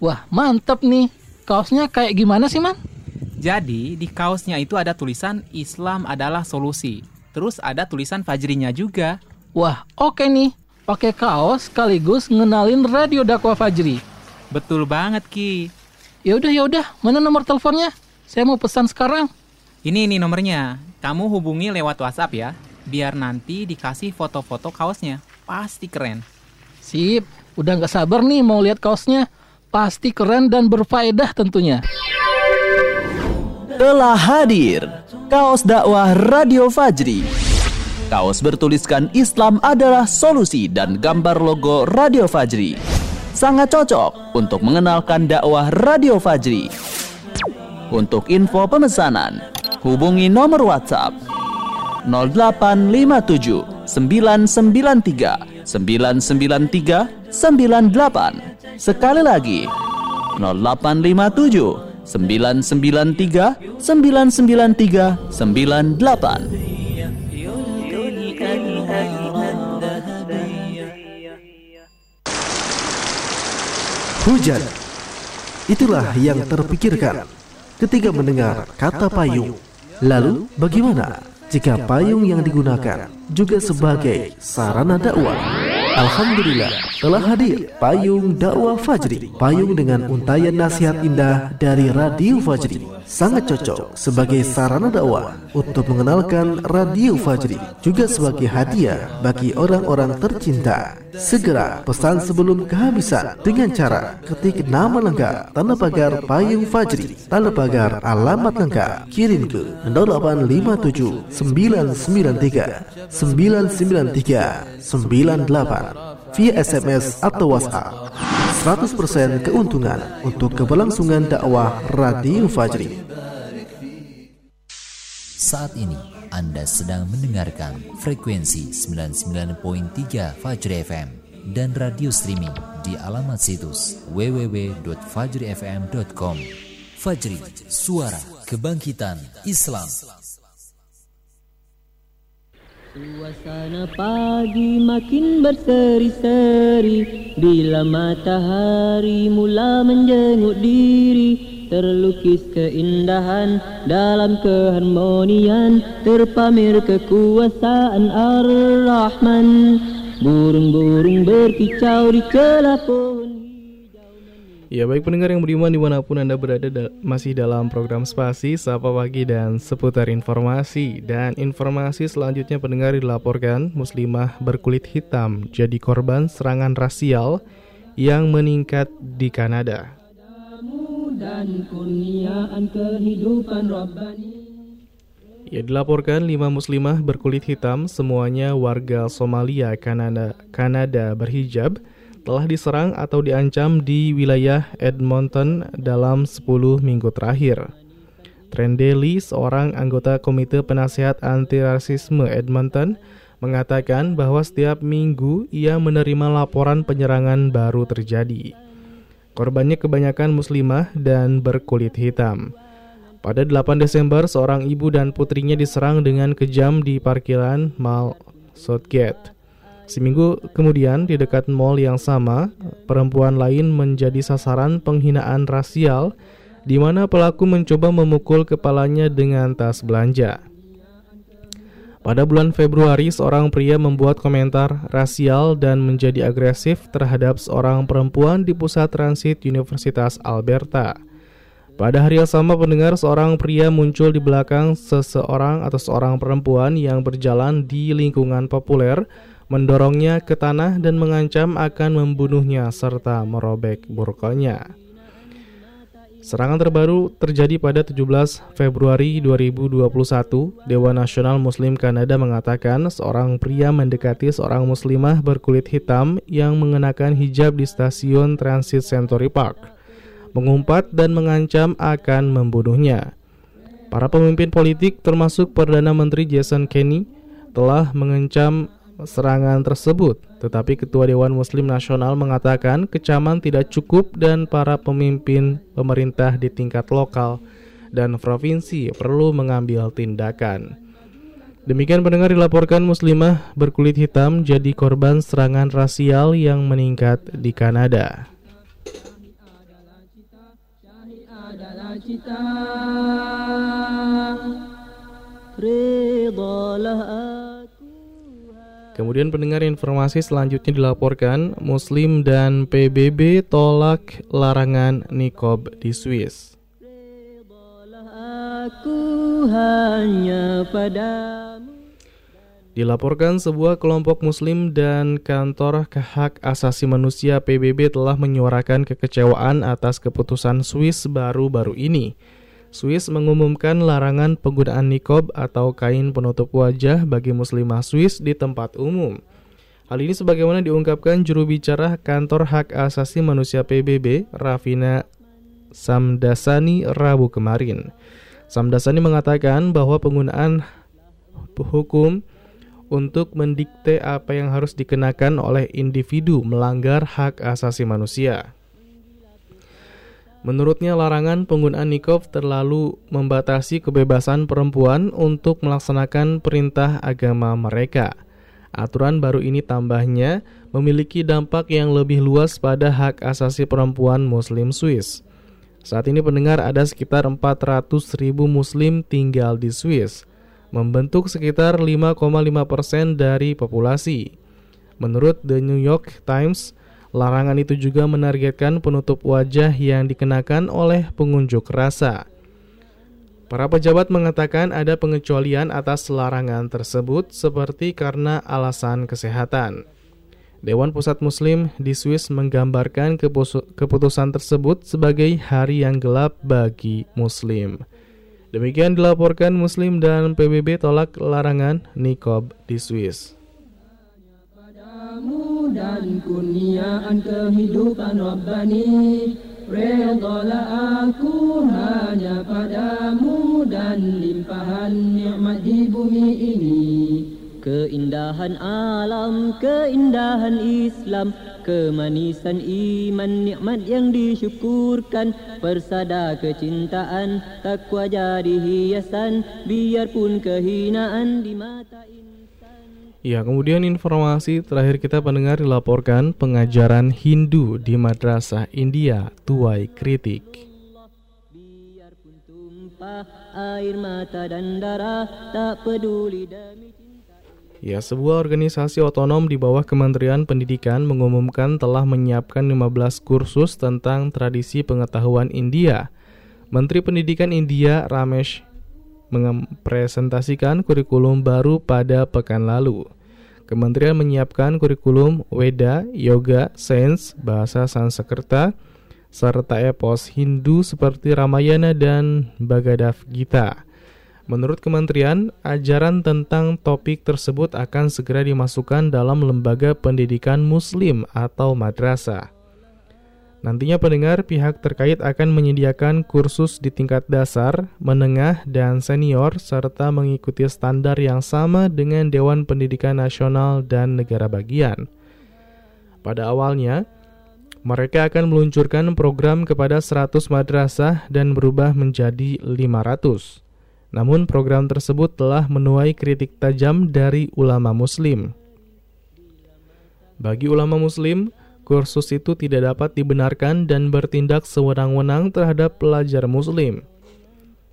Wah, mantep nih. Kaosnya kayak gimana sih, Man? Jadi, di kaosnya itu ada tulisan Islam adalah solusi. Terus ada tulisan Fajrinya juga. Wah, oke nih. Pakai kaos sekaligus ngenalin Radio Dakwah Fajri. Betul banget, Ki. Ya udah, ya udah. Mana nomor teleponnya? Saya mau pesan sekarang. Ini nih nomornya. Kamu hubungi lewat WhatsApp ya. Biar nanti dikasih foto-foto kaosnya. Pasti keren. Sip, udah nggak sabar nih mau lihat kaosnya. Pasti keren dan berfaedah tentunya. Telah hadir kaos dakwah Radio Fajri. Kaos bertuliskan Islam adalah solusi dan gambar logo Radio Fajri. Sangat cocok untuk mengenalkan dakwah Radio Fajri. Untuk info pemesanan, hubungi nomor WhatsApp 0857 993 993 98. Sekali lagi 0857 993 993 98. Hujan. Itulah yang terpikirkan ketika mendengar kata payung. Lalu bagaimana jika payung yang digunakan juga sebagai sarana dakwah? Alhamdulillah telah hadir Payung Dakwah Fajri. Payung dengan untayan nasihat indah dari Radio Fajri. Sangat cocok sebagai sarana dakwah Untuk mengenalkan Radio Fajri Juga sebagai hadiah bagi orang-orang tercinta. Segera pesan sebelum kehabisan Dengan cara ketik nama lengkap Tanda pagar Payung Fajri Tanda pagar alamat lengkap. Kirim ke 0857 993 993 98 via SMS atau WhatsApp. 100% keuntungan untuk keberlangsungan dakwah Radio Fajri. Saat ini Anda sedang mendengarkan frekuensi 99.3 Fajri FM dan radio streaming di alamat situs www.fajrifm.com. Fajri, suara kebangkitan Islam. Suasana pagi makin berseri-seri. Bila matahari mula menjenguk diri Terlukis keindahan dalam keharmonian Terpamir kekuasaan Ar-Rahman. Burung-burung berkicau di celah pohon Ya baik pendengar yang beriman di mana pun Anda berada da masih dalam program Spasi, Sapa Pagi dan seputar informasi. Dan informasi selanjutnya pendengar dilaporkan muslimah berkulit hitam jadi korban serangan rasial yang meningkat di Kanada. Ya dilaporkan lima muslimah berkulit hitam semuanya warga Somalia, Kanada, Kanada berhijab telah diserang atau diancam di wilayah Edmonton dalam 10 minggu terakhir. Trendeli, seorang anggota Komite Penasehat Anti Rasisme Edmonton, mengatakan bahwa setiap minggu ia menerima laporan penyerangan baru terjadi. Korbannya kebanyakan muslimah dan berkulit hitam. Pada 8 Desember, seorang ibu dan putrinya diserang dengan kejam di parkiran Mall Southgate. Seminggu kemudian, di dekat mall yang sama, perempuan lain menjadi sasaran penghinaan rasial di mana pelaku mencoba memukul kepalanya dengan tas belanja. Pada bulan Februari, seorang pria membuat komentar rasial dan menjadi agresif terhadap seorang perempuan di pusat transit Universitas Alberta. Pada hari yang sama pendengar seorang pria muncul di belakang seseorang atau seorang perempuan yang berjalan di lingkungan populer, mendorongnya ke tanah dan mengancam akan membunuhnya serta merobek burkanya. Serangan terbaru terjadi pada 17 Februari 2021. Dewan Nasional Muslim Kanada mengatakan seorang pria mendekati seorang muslimah berkulit hitam yang mengenakan hijab di stasiun Transit Century Park mengumpat dan mengancam akan membunuhnya. Para pemimpin politik termasuk Perdana Menteri Jason Kenney telah mengancam serangan tersebut, tetapi Ketua Dewan Muslim Nasional mengatakan kecaman tidak cukup dan para pemimpin pemerintah di tingkat lokal dan provinsi perlu mengambil tindakan. Demikian pendengar dilaporkan muslimah berkulit hitam jadi korban serangan rasial yang meningkat di Kanada. cita Kemudian pendengar informasi selanjutnya dilaporkan Muslim dan PBB tolak larangan nikob di Swiss. Aku hanya padamu Dilaporkan sebuah kelompok muslim dan kantor hak asasi manusia PBB telah menyuarakan kekecewaan atas keputusan Swiss baru-baru ini. Swiss mengumumkan larangan penggunaan nikob atau kain penutup wajah bagi muslimah Swiss di tempat umum. Hal ini sebagaimana diungkapkan juru bicara kantor hak asasi manusia PBB, Rafina Samdasani, Rabu kemarin. Samdasani mengatakan bahwa penggunaan hukum untuk mendikte apa yang harus dikenakan oleh individu melanggar hak asasi manusia. Menurutnya larangan penggunaan nikob terlalu membatasi kebebasan perempuan untuk melaksanakan perintah agama mereka. Aturan baru ini tambahnya memiliki dampak yang lebih luas pada hak asasi perempuan muslim Swiss. Saat ini pendengar ada sekitar 400 ribu muslim tinggal di Swiss membentuk sekitar 5,5% dari populasi. Menurut The New York Times, larangan itu juga menargetkan penutup wajah yang dikenakan oleh pengunjuk rasa. Para pejabat mengatakan ada pengecualian atas larangan tersebut seperti karena alasan kesehatan. Dewan Pusat Muslim di Swiss menggambarkan keputusan tersebut sebagai hari yang gelap bagi Muslim. Demikian dilaporkan Muslim dan PBB tolak larangan nikob di Swiss. Dan kurniaan kehidupan Rabbani. Redalah aku hanya padamu dan limpahan nikmat di bumi ini. Keindahan alam, keindahan Islam Kemanisan iman, nikmat yang disyukurkan. Persada kecintaan, takwa jadi hiasan Biarpun kehinaan di mata Ya, kemudian informasi terakhir kita pendengar dilaporkan pengajaran Hindu di Madrasah India tuai kritik. Ya, sebuah organisasi otonom di bawah Kementerian Pendidikan mengumumkan telah menyiapkan 15 kursus tentang tradisi pengetahuan India. Menteri Pendidikan India Ramesh mempresentasikan kurikulum baru pada pekan lalu. Kementerian menyiapkan kurikulum Weda, Yoga, Sains, Bahasa Sanskerta, serta epos Hindu seperti Ramayana dan Bhagavad Gita. Menurut kementerian, ajaran tentang topik tersebut akan segera dimasukkan dalam lembaga pendidikan muslim atau madrasah. Nantinya pendengar pihak terkait akan menyediakan kursus di tingkat dasar, menengah, dan senior serta mengikuti standar yang sama dengan Dewan Pendidikan Nasional dan negara bagian. Pada awalnya, mereka akan meluncurkan program kepada 100 madrasah dan berubah menjadi 500. Namun program tersebut telah menuai kritik tajam dari ulama muslim. Bagi ulama muslim, kursus itu tidak dapat dibenarkan dan bertindak sewenang-wenang terhadap pelajar muslim.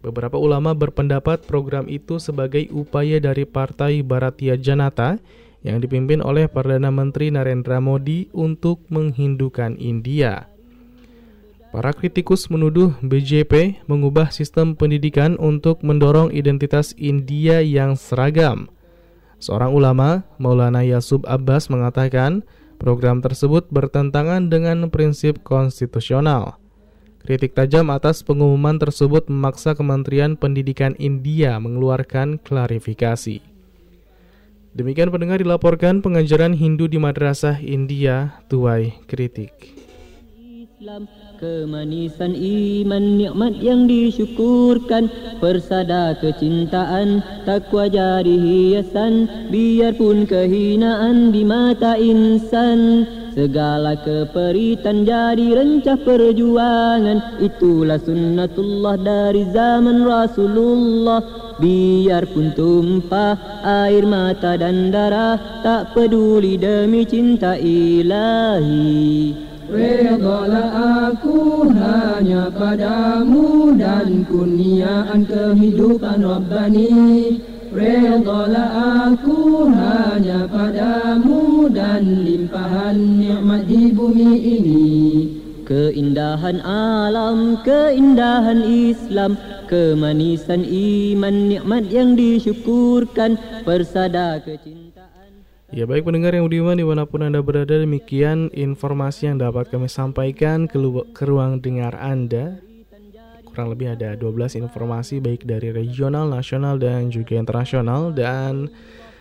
Beberapa ulama berpendapat program itu sebagai upaya dari Partai Bharatiya Janata yang dipimpin oleh Perdana Menteri Narendra Modi untuk menghindukan India. Para kritikus menuduh BJP mengubah sistem pendidikan untuk mendorong identitas India yang seragam. Seorang ulama, Maulana Yasub Abbas mengatakan, program tersebut bertentangan dengan prinsip konstitusional. Kritik tajam atas pengumuman tersebut memaksa Kementerian Pendidikan India mengeluarkan klarifikasi. Demikian pendengar dilaporkan pengajaran Hindu di Madrasah India tuai kritik. Islam Kemanisan iman nikmat yang disyukurkan. Persada kecintaan takwa jadi hiasan. Biarpun kehinaan di mata insan. Segala keperitan jadi rencah perjuangan. Itulah sunnatullah dari zaman Rasulullah. Biarpun tumpah air mata dan darah Tak peduli demi cinta ilahi Redalah aku hanya padamu dan kurniaan kehidupan Rabbani. Redalah aku hanya padamu dan limpahan nikmat di bumi ini. Keindahan alam, keindahan Islam Kemanisan iman, nikmat yang disyukurkan Persada kecintaan Ya baik pendengar yang budiman di mana pun Anda berada demikian informasi yang dapat kami sampaikan ke, ke ruang dengar Anda. Kurang lebih ada 12 informasi baik dari regional, nasional dan juga internasional. Dan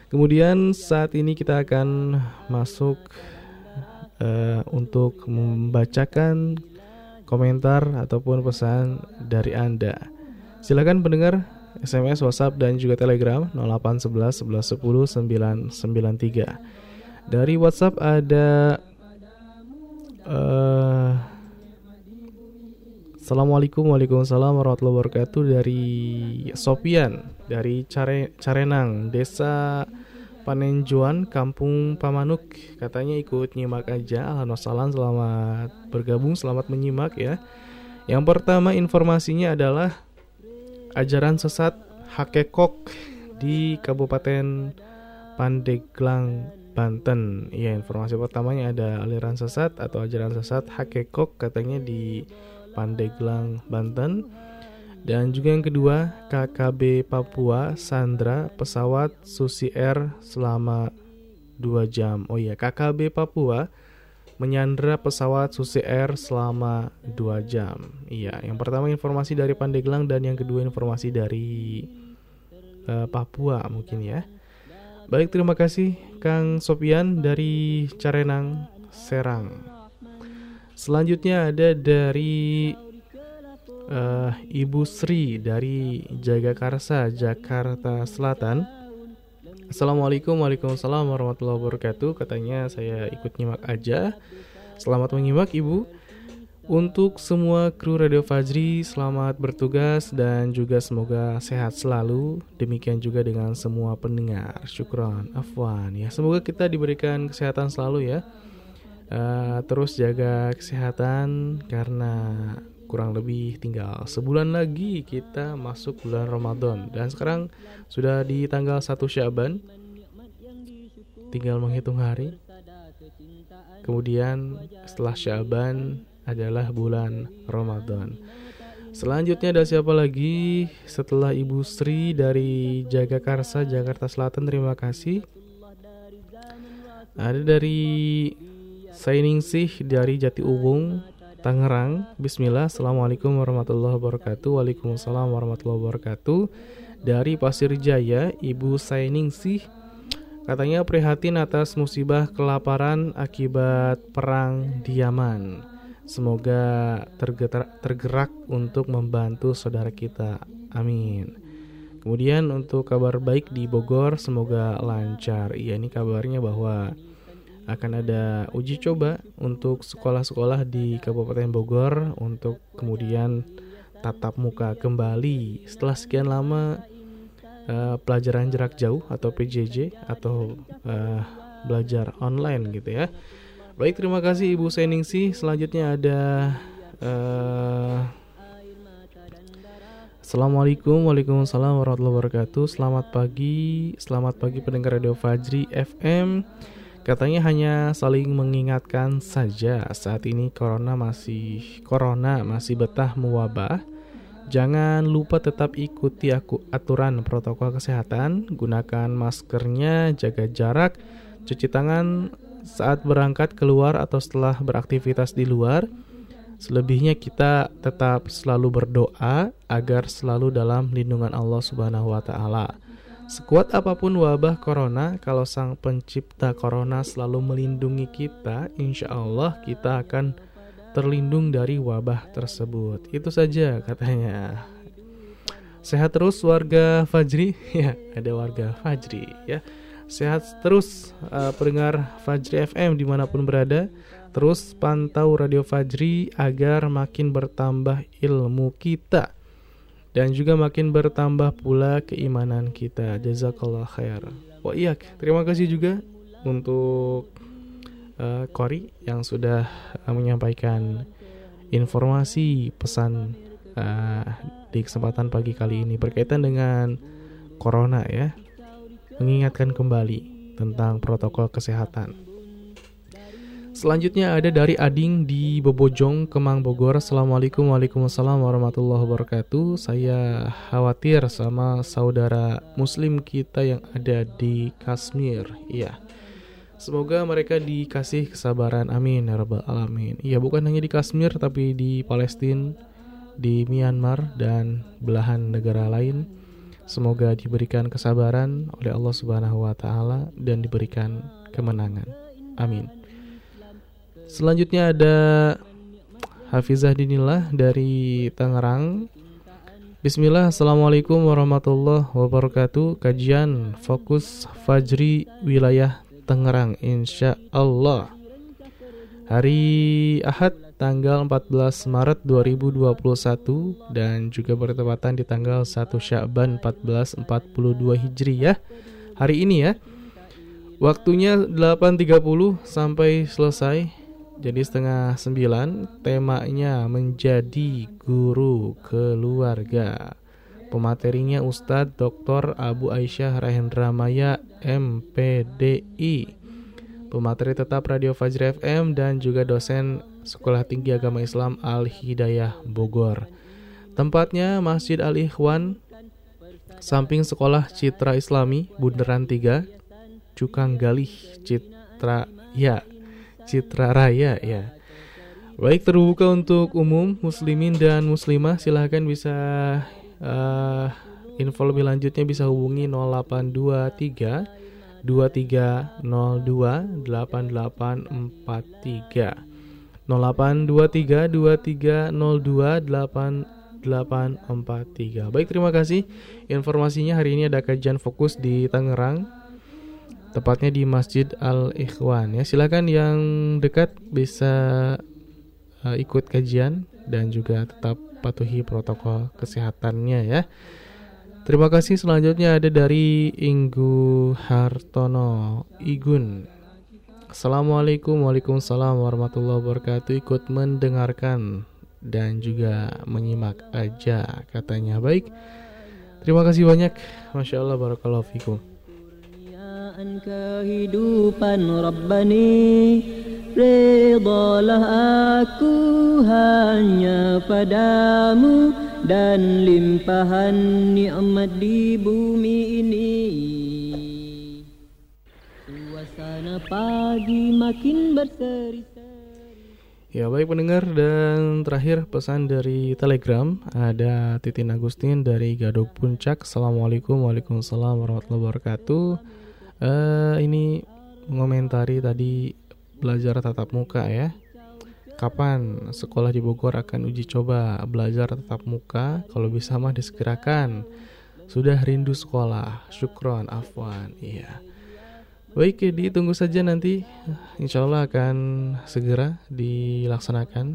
kemudian saat ini kita akan masuk uh, untuk membacakan komentar ataupun pesan dari Anda. Silakan pendengar SMS, WhatsApp dan juga Telegram 0811 11 10 993. Dari WhatsApp ada uh, Assalamualaikum Waalaikumsalam warahmatullahi wabarakatuh. Dari Sopian dari Care, Carenang Desa Panenjuan Kampung Pamanuk. Katanya ikut nyimak aja. Alhamdulillah selamat bergabung selamat menyimak ya. Yang pertama informasinya adalah ajaran sesat Hakekok di Kabupaten Pandeglang, Banten. Ya, informasi pertamanya ada aliran sesat atau ajaran sesat Hakekok katanya di Pandeglang, Banten. Dan juga yang kedua, KKB Papua Sandra pesawat Susi Air selama 2 jam. Oh iya, KKB Papua menyandra pesawat Susi Air selama 2 jam. Iya, yang pertama informasi dari Pandeglang dan yang kedua informasi dari uh, Papua mungkin ya. Baik, terima kasih Kang Sopian dari Carenang, Serang. Selanjutnya ada dari uh, Ibu Sri dari Jagakarsa, Jakarta Selatan. Assalamualaikum Waalaikumsalam warahmatullahi wabarakatuh. Katanya saya ikut nyimak aja. Selamat menyimak ibu. Untuk semua kru Radio Fajri Selamat bertugas dan juga semoga sehat selalu. Demikian juga dengan semua pendengar. Syukron, afwan. Ya Semoga kita diberikan kesehatan selalu ya. Uh, Terus jaga kesehatan Karena kurang lebih tinggal sebulan lagi kita masuk bulan Ramadan. Dan sekarang sudah di tanggal 1 Syaban. Tinggal menghitung hari. Kemudian setelah Syaban adalah bulan Ramadan. Selanjutnya ada siapa lagi? Setelah Ibu Sri dari Jagakarsa Jakarta Selatan terima kasih. Ada dari Sainingsih dari Jati Ubung Tangerang. Bismillah, Assalamualaikum warahmatullahi wabarakatuh. Waalaikumsalam warahmatullahi wabarakatuh. Dari Pasir Jaya, Ibu Sainingsih katanya prihatin atas musibah kelaparan akibat perang Diaman. Semoga tergerak, tergerak untuk membantu saudara kita. Amin. Kemudian untuk kabar baik di Bogor semoga lancar. Iya ini kabarnya bahwa akan ada uji coba untuk sekolah-sekolah di Kabupaten Bogor untuk kemudian tatap muka kembali setelah sekian lama uh, pelajaran jarak jauh atau PJJ atau uh, belajar online gitu ya. Baik, terima kasih Ibu Seningsi. Selanjutnya ada uh, Assalamualaikum warahmatullahi wabarakatuh Selamat pagi Selamat pagi pendengar Radio Fajri FM Katanya hanya saling mengingatkan saja Saat ini corona masih Corona masih betah mewabah. Jangan lupa tetap ikuti aku aturan protokol kesehatan. Gunakan maskernya, jaga jarak Cuci tangan saat berangkat keluar atau setelah beraktivitas di luar. Selebihnya kita tetap selalu berdoa agar selalu dalam lindungan Allah Subhanahu wa taala. Sekuat apa pun wabah corona, kalau Sang Pencipta corona selalu melindungi kita, insya Allah kita akan terlindung dari wabah tersebut. Itu saja katanya. Sehat terus warga Fajri, <laughs> ya ada warga Fajri ya. Sehat terus uh, pendengar Fajri FM di mana pun berada. Terus pantau Radio Fajri agar makin bertambah ilmu kita dan juga makin bertambah pula keimanan kita. Jazakallah khair. Wa iya, terima kasih juga untuk uh, Kori yang sudah uh, menyampaikan informasi pesan uh, di kesempatan pagi kali ini berkaitan dengan corona ya. Mengingatkan kembali tentang protokol kesehatan. Selanjutnya ada dari Ading di Bobojong, Kemang, Bogor. Assalamualaikum Waalaikumsalam warahmatullahi wabarakatuh. Saya khawatir sama saudara muslim kita yang ada di Kashmir. Iya. Semoga mereka dikasih kesabaran. Amin ya rabbal alamin. Iya, bukan hanya di Kashmir tapi di Palestina, di Myanmar dan belahan negara lain. Semoga diberikan kesabaran oleh Allah Subhanahu wa taala dan diberikan kemenangan. Amin. Selanjutnya ada Hafizah Dinillah dari Tangerang. Bismillah, Assalamualaikum warahmatullahi wabarakatuh. Kajian fokus Fajri wilayah Tangerang, insya Allah. Hari Ahad tanggal 14 Maret 2021 dan juga bertepatan di tanggal 1 Syakban 1442 Hijriah. Hari ini ya. Waktunya 8.30 sampai selesai jadi setengah sembilan temanya menjadi guru keluarga Pematerinya Ustadz Dr. Abu Aisyah Rahendra Maya MPDI Pemateri tetap Radio Fajr FM dan juga dosen Sekolah Tinggi Agama Islam Al-Hidayah Bogor Tempatnya Masjid Al-Ikhwan Samping Sekolah Citra Islami Bundaran 3 Cukang Galih Citra Ya Citra Raya ya. Baik terbuka untuk umum muslimin dan muslimah silahkan bisa uh, info lebih lanjutnya bisa hubungi 0823 2302 8843 0823 2302 8843 Baik terima kasih informasinya. Hari ini ada kajian fokus di Tangerang tepatnya di Masjid Al Ikhwan ya. Silakan yang dekat bisa uh, ikut kajian dan juga tetap patuhi protokol kesehatannya ya. Terima kasih. Selanjutnya ada dari Inggu Hartono Igun. Assalamualaikum. Waalaikumsalam warahmatullahi wabarakatuh. Ikut mendengarkan dan juga menyimak aja katanya. Baik. Terima kasih banyak. Masya Allah Barakallahu Fikum Kemuliaan kehidupan Rabbani Redalah aku hanya padamu Dan limpahan nikmat di bumi ini Suasana pagi makin berseri Ya baik pendengar dan terakhir pesan dari Telegram ada Titin Agustin dari Gadok Puncak. Assalamualaikum warahmatullahi wabarakatuh. Uh, ini mengomentari tadi belajar tatap muka ya. Kapan sekolah di Bogor akan uji coba belajar tatap muka? Kalau bisa mah disegerakan. Sudah rindu sekolah. Syukron, afwan. Iya. Baik, ditunggu saja nanti. Insya Allah akan segera dilaksanakan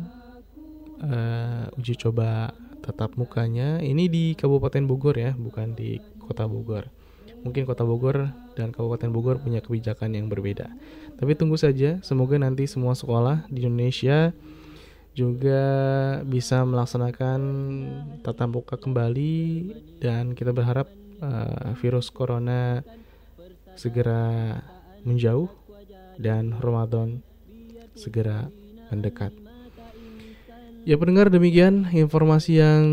uh, uji coba tatap mukanya. Ini di Kabupaten Bogor ya, bukan di Kota Bogor. Mungkin Kota Bogor dan Kabupaten Bogor punya kebijakan yang berbeda. Tapi tunggu saja, semoga nanti semua sekolah di Indonesia juga bisa melaksanakan tatap muka kembali dan kita berharap uh, virus corona segera menjauh dan Ramadan segera mendekat. Ya pendengar demikian informasi yang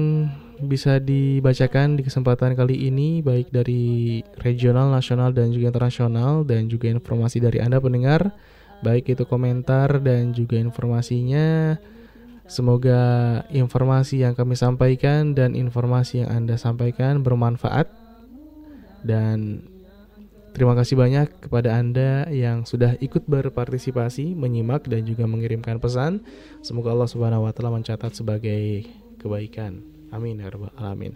bisa dibacakan di kesempatan kali ini baik dari regional, nasional dan juga internasional dan juga informasi dari Anda pendengar baik itu komentar dan juga informasinya semoga informasi yang kami sampaikan dan informasi yang Anda sampaikan bermanfaat dan Terima kasih banyak kepada Anda yang sudah ikut berpartisipasi, menyimak dan juga mengirimkan pesan. Semoga Allah Subhanahu mencatat sebagai kebaikan. Amin ya rabbal alamin.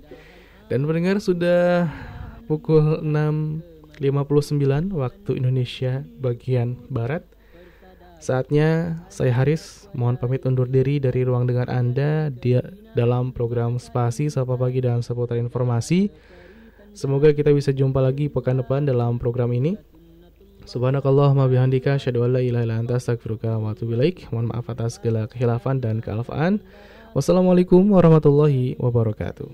Dan pendengar sudah pukul 6.59 waktu Indonesia bagian barat. Saatnya saya Haris mohon pamit undur diri dari ruang dengar Anda di dalam program Spasi Sapa Pagi dan seputar informasi. Semoga kita bisa jumpa lagi pekan depan dalam program ini. Subhanakallah ma bihamdika asyhadu an la ilaha anta wa atubu. Mohon maaf atas segala kehilafan dan kealfaan. Wassalamualaikum warahmatullahi wabarakatuh.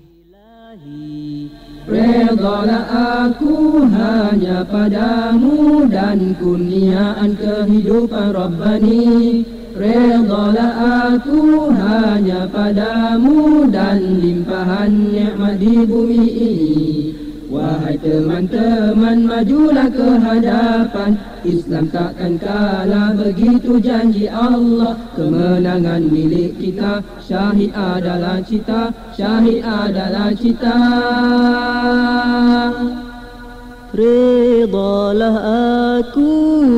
Redalah aku hanya padamu dan kurniaan kehidupan Rabbani Redalah aku hanya padamu dan limpahan nikmat di bumi ini Wahai teman-teman majulah ke hadapan. Islam takkan kalah begitu janji Allah. Kemenangan milik kita Syahid adalah cita Syahid adalah cita. Ridalah aku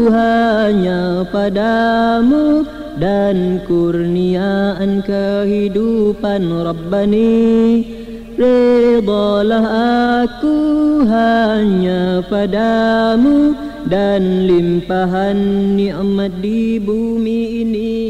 hanya padamu Dan kurniaan kehidupan Rabbani Redalah aku hanya padamu Dan limpahan nikmat di bumi ini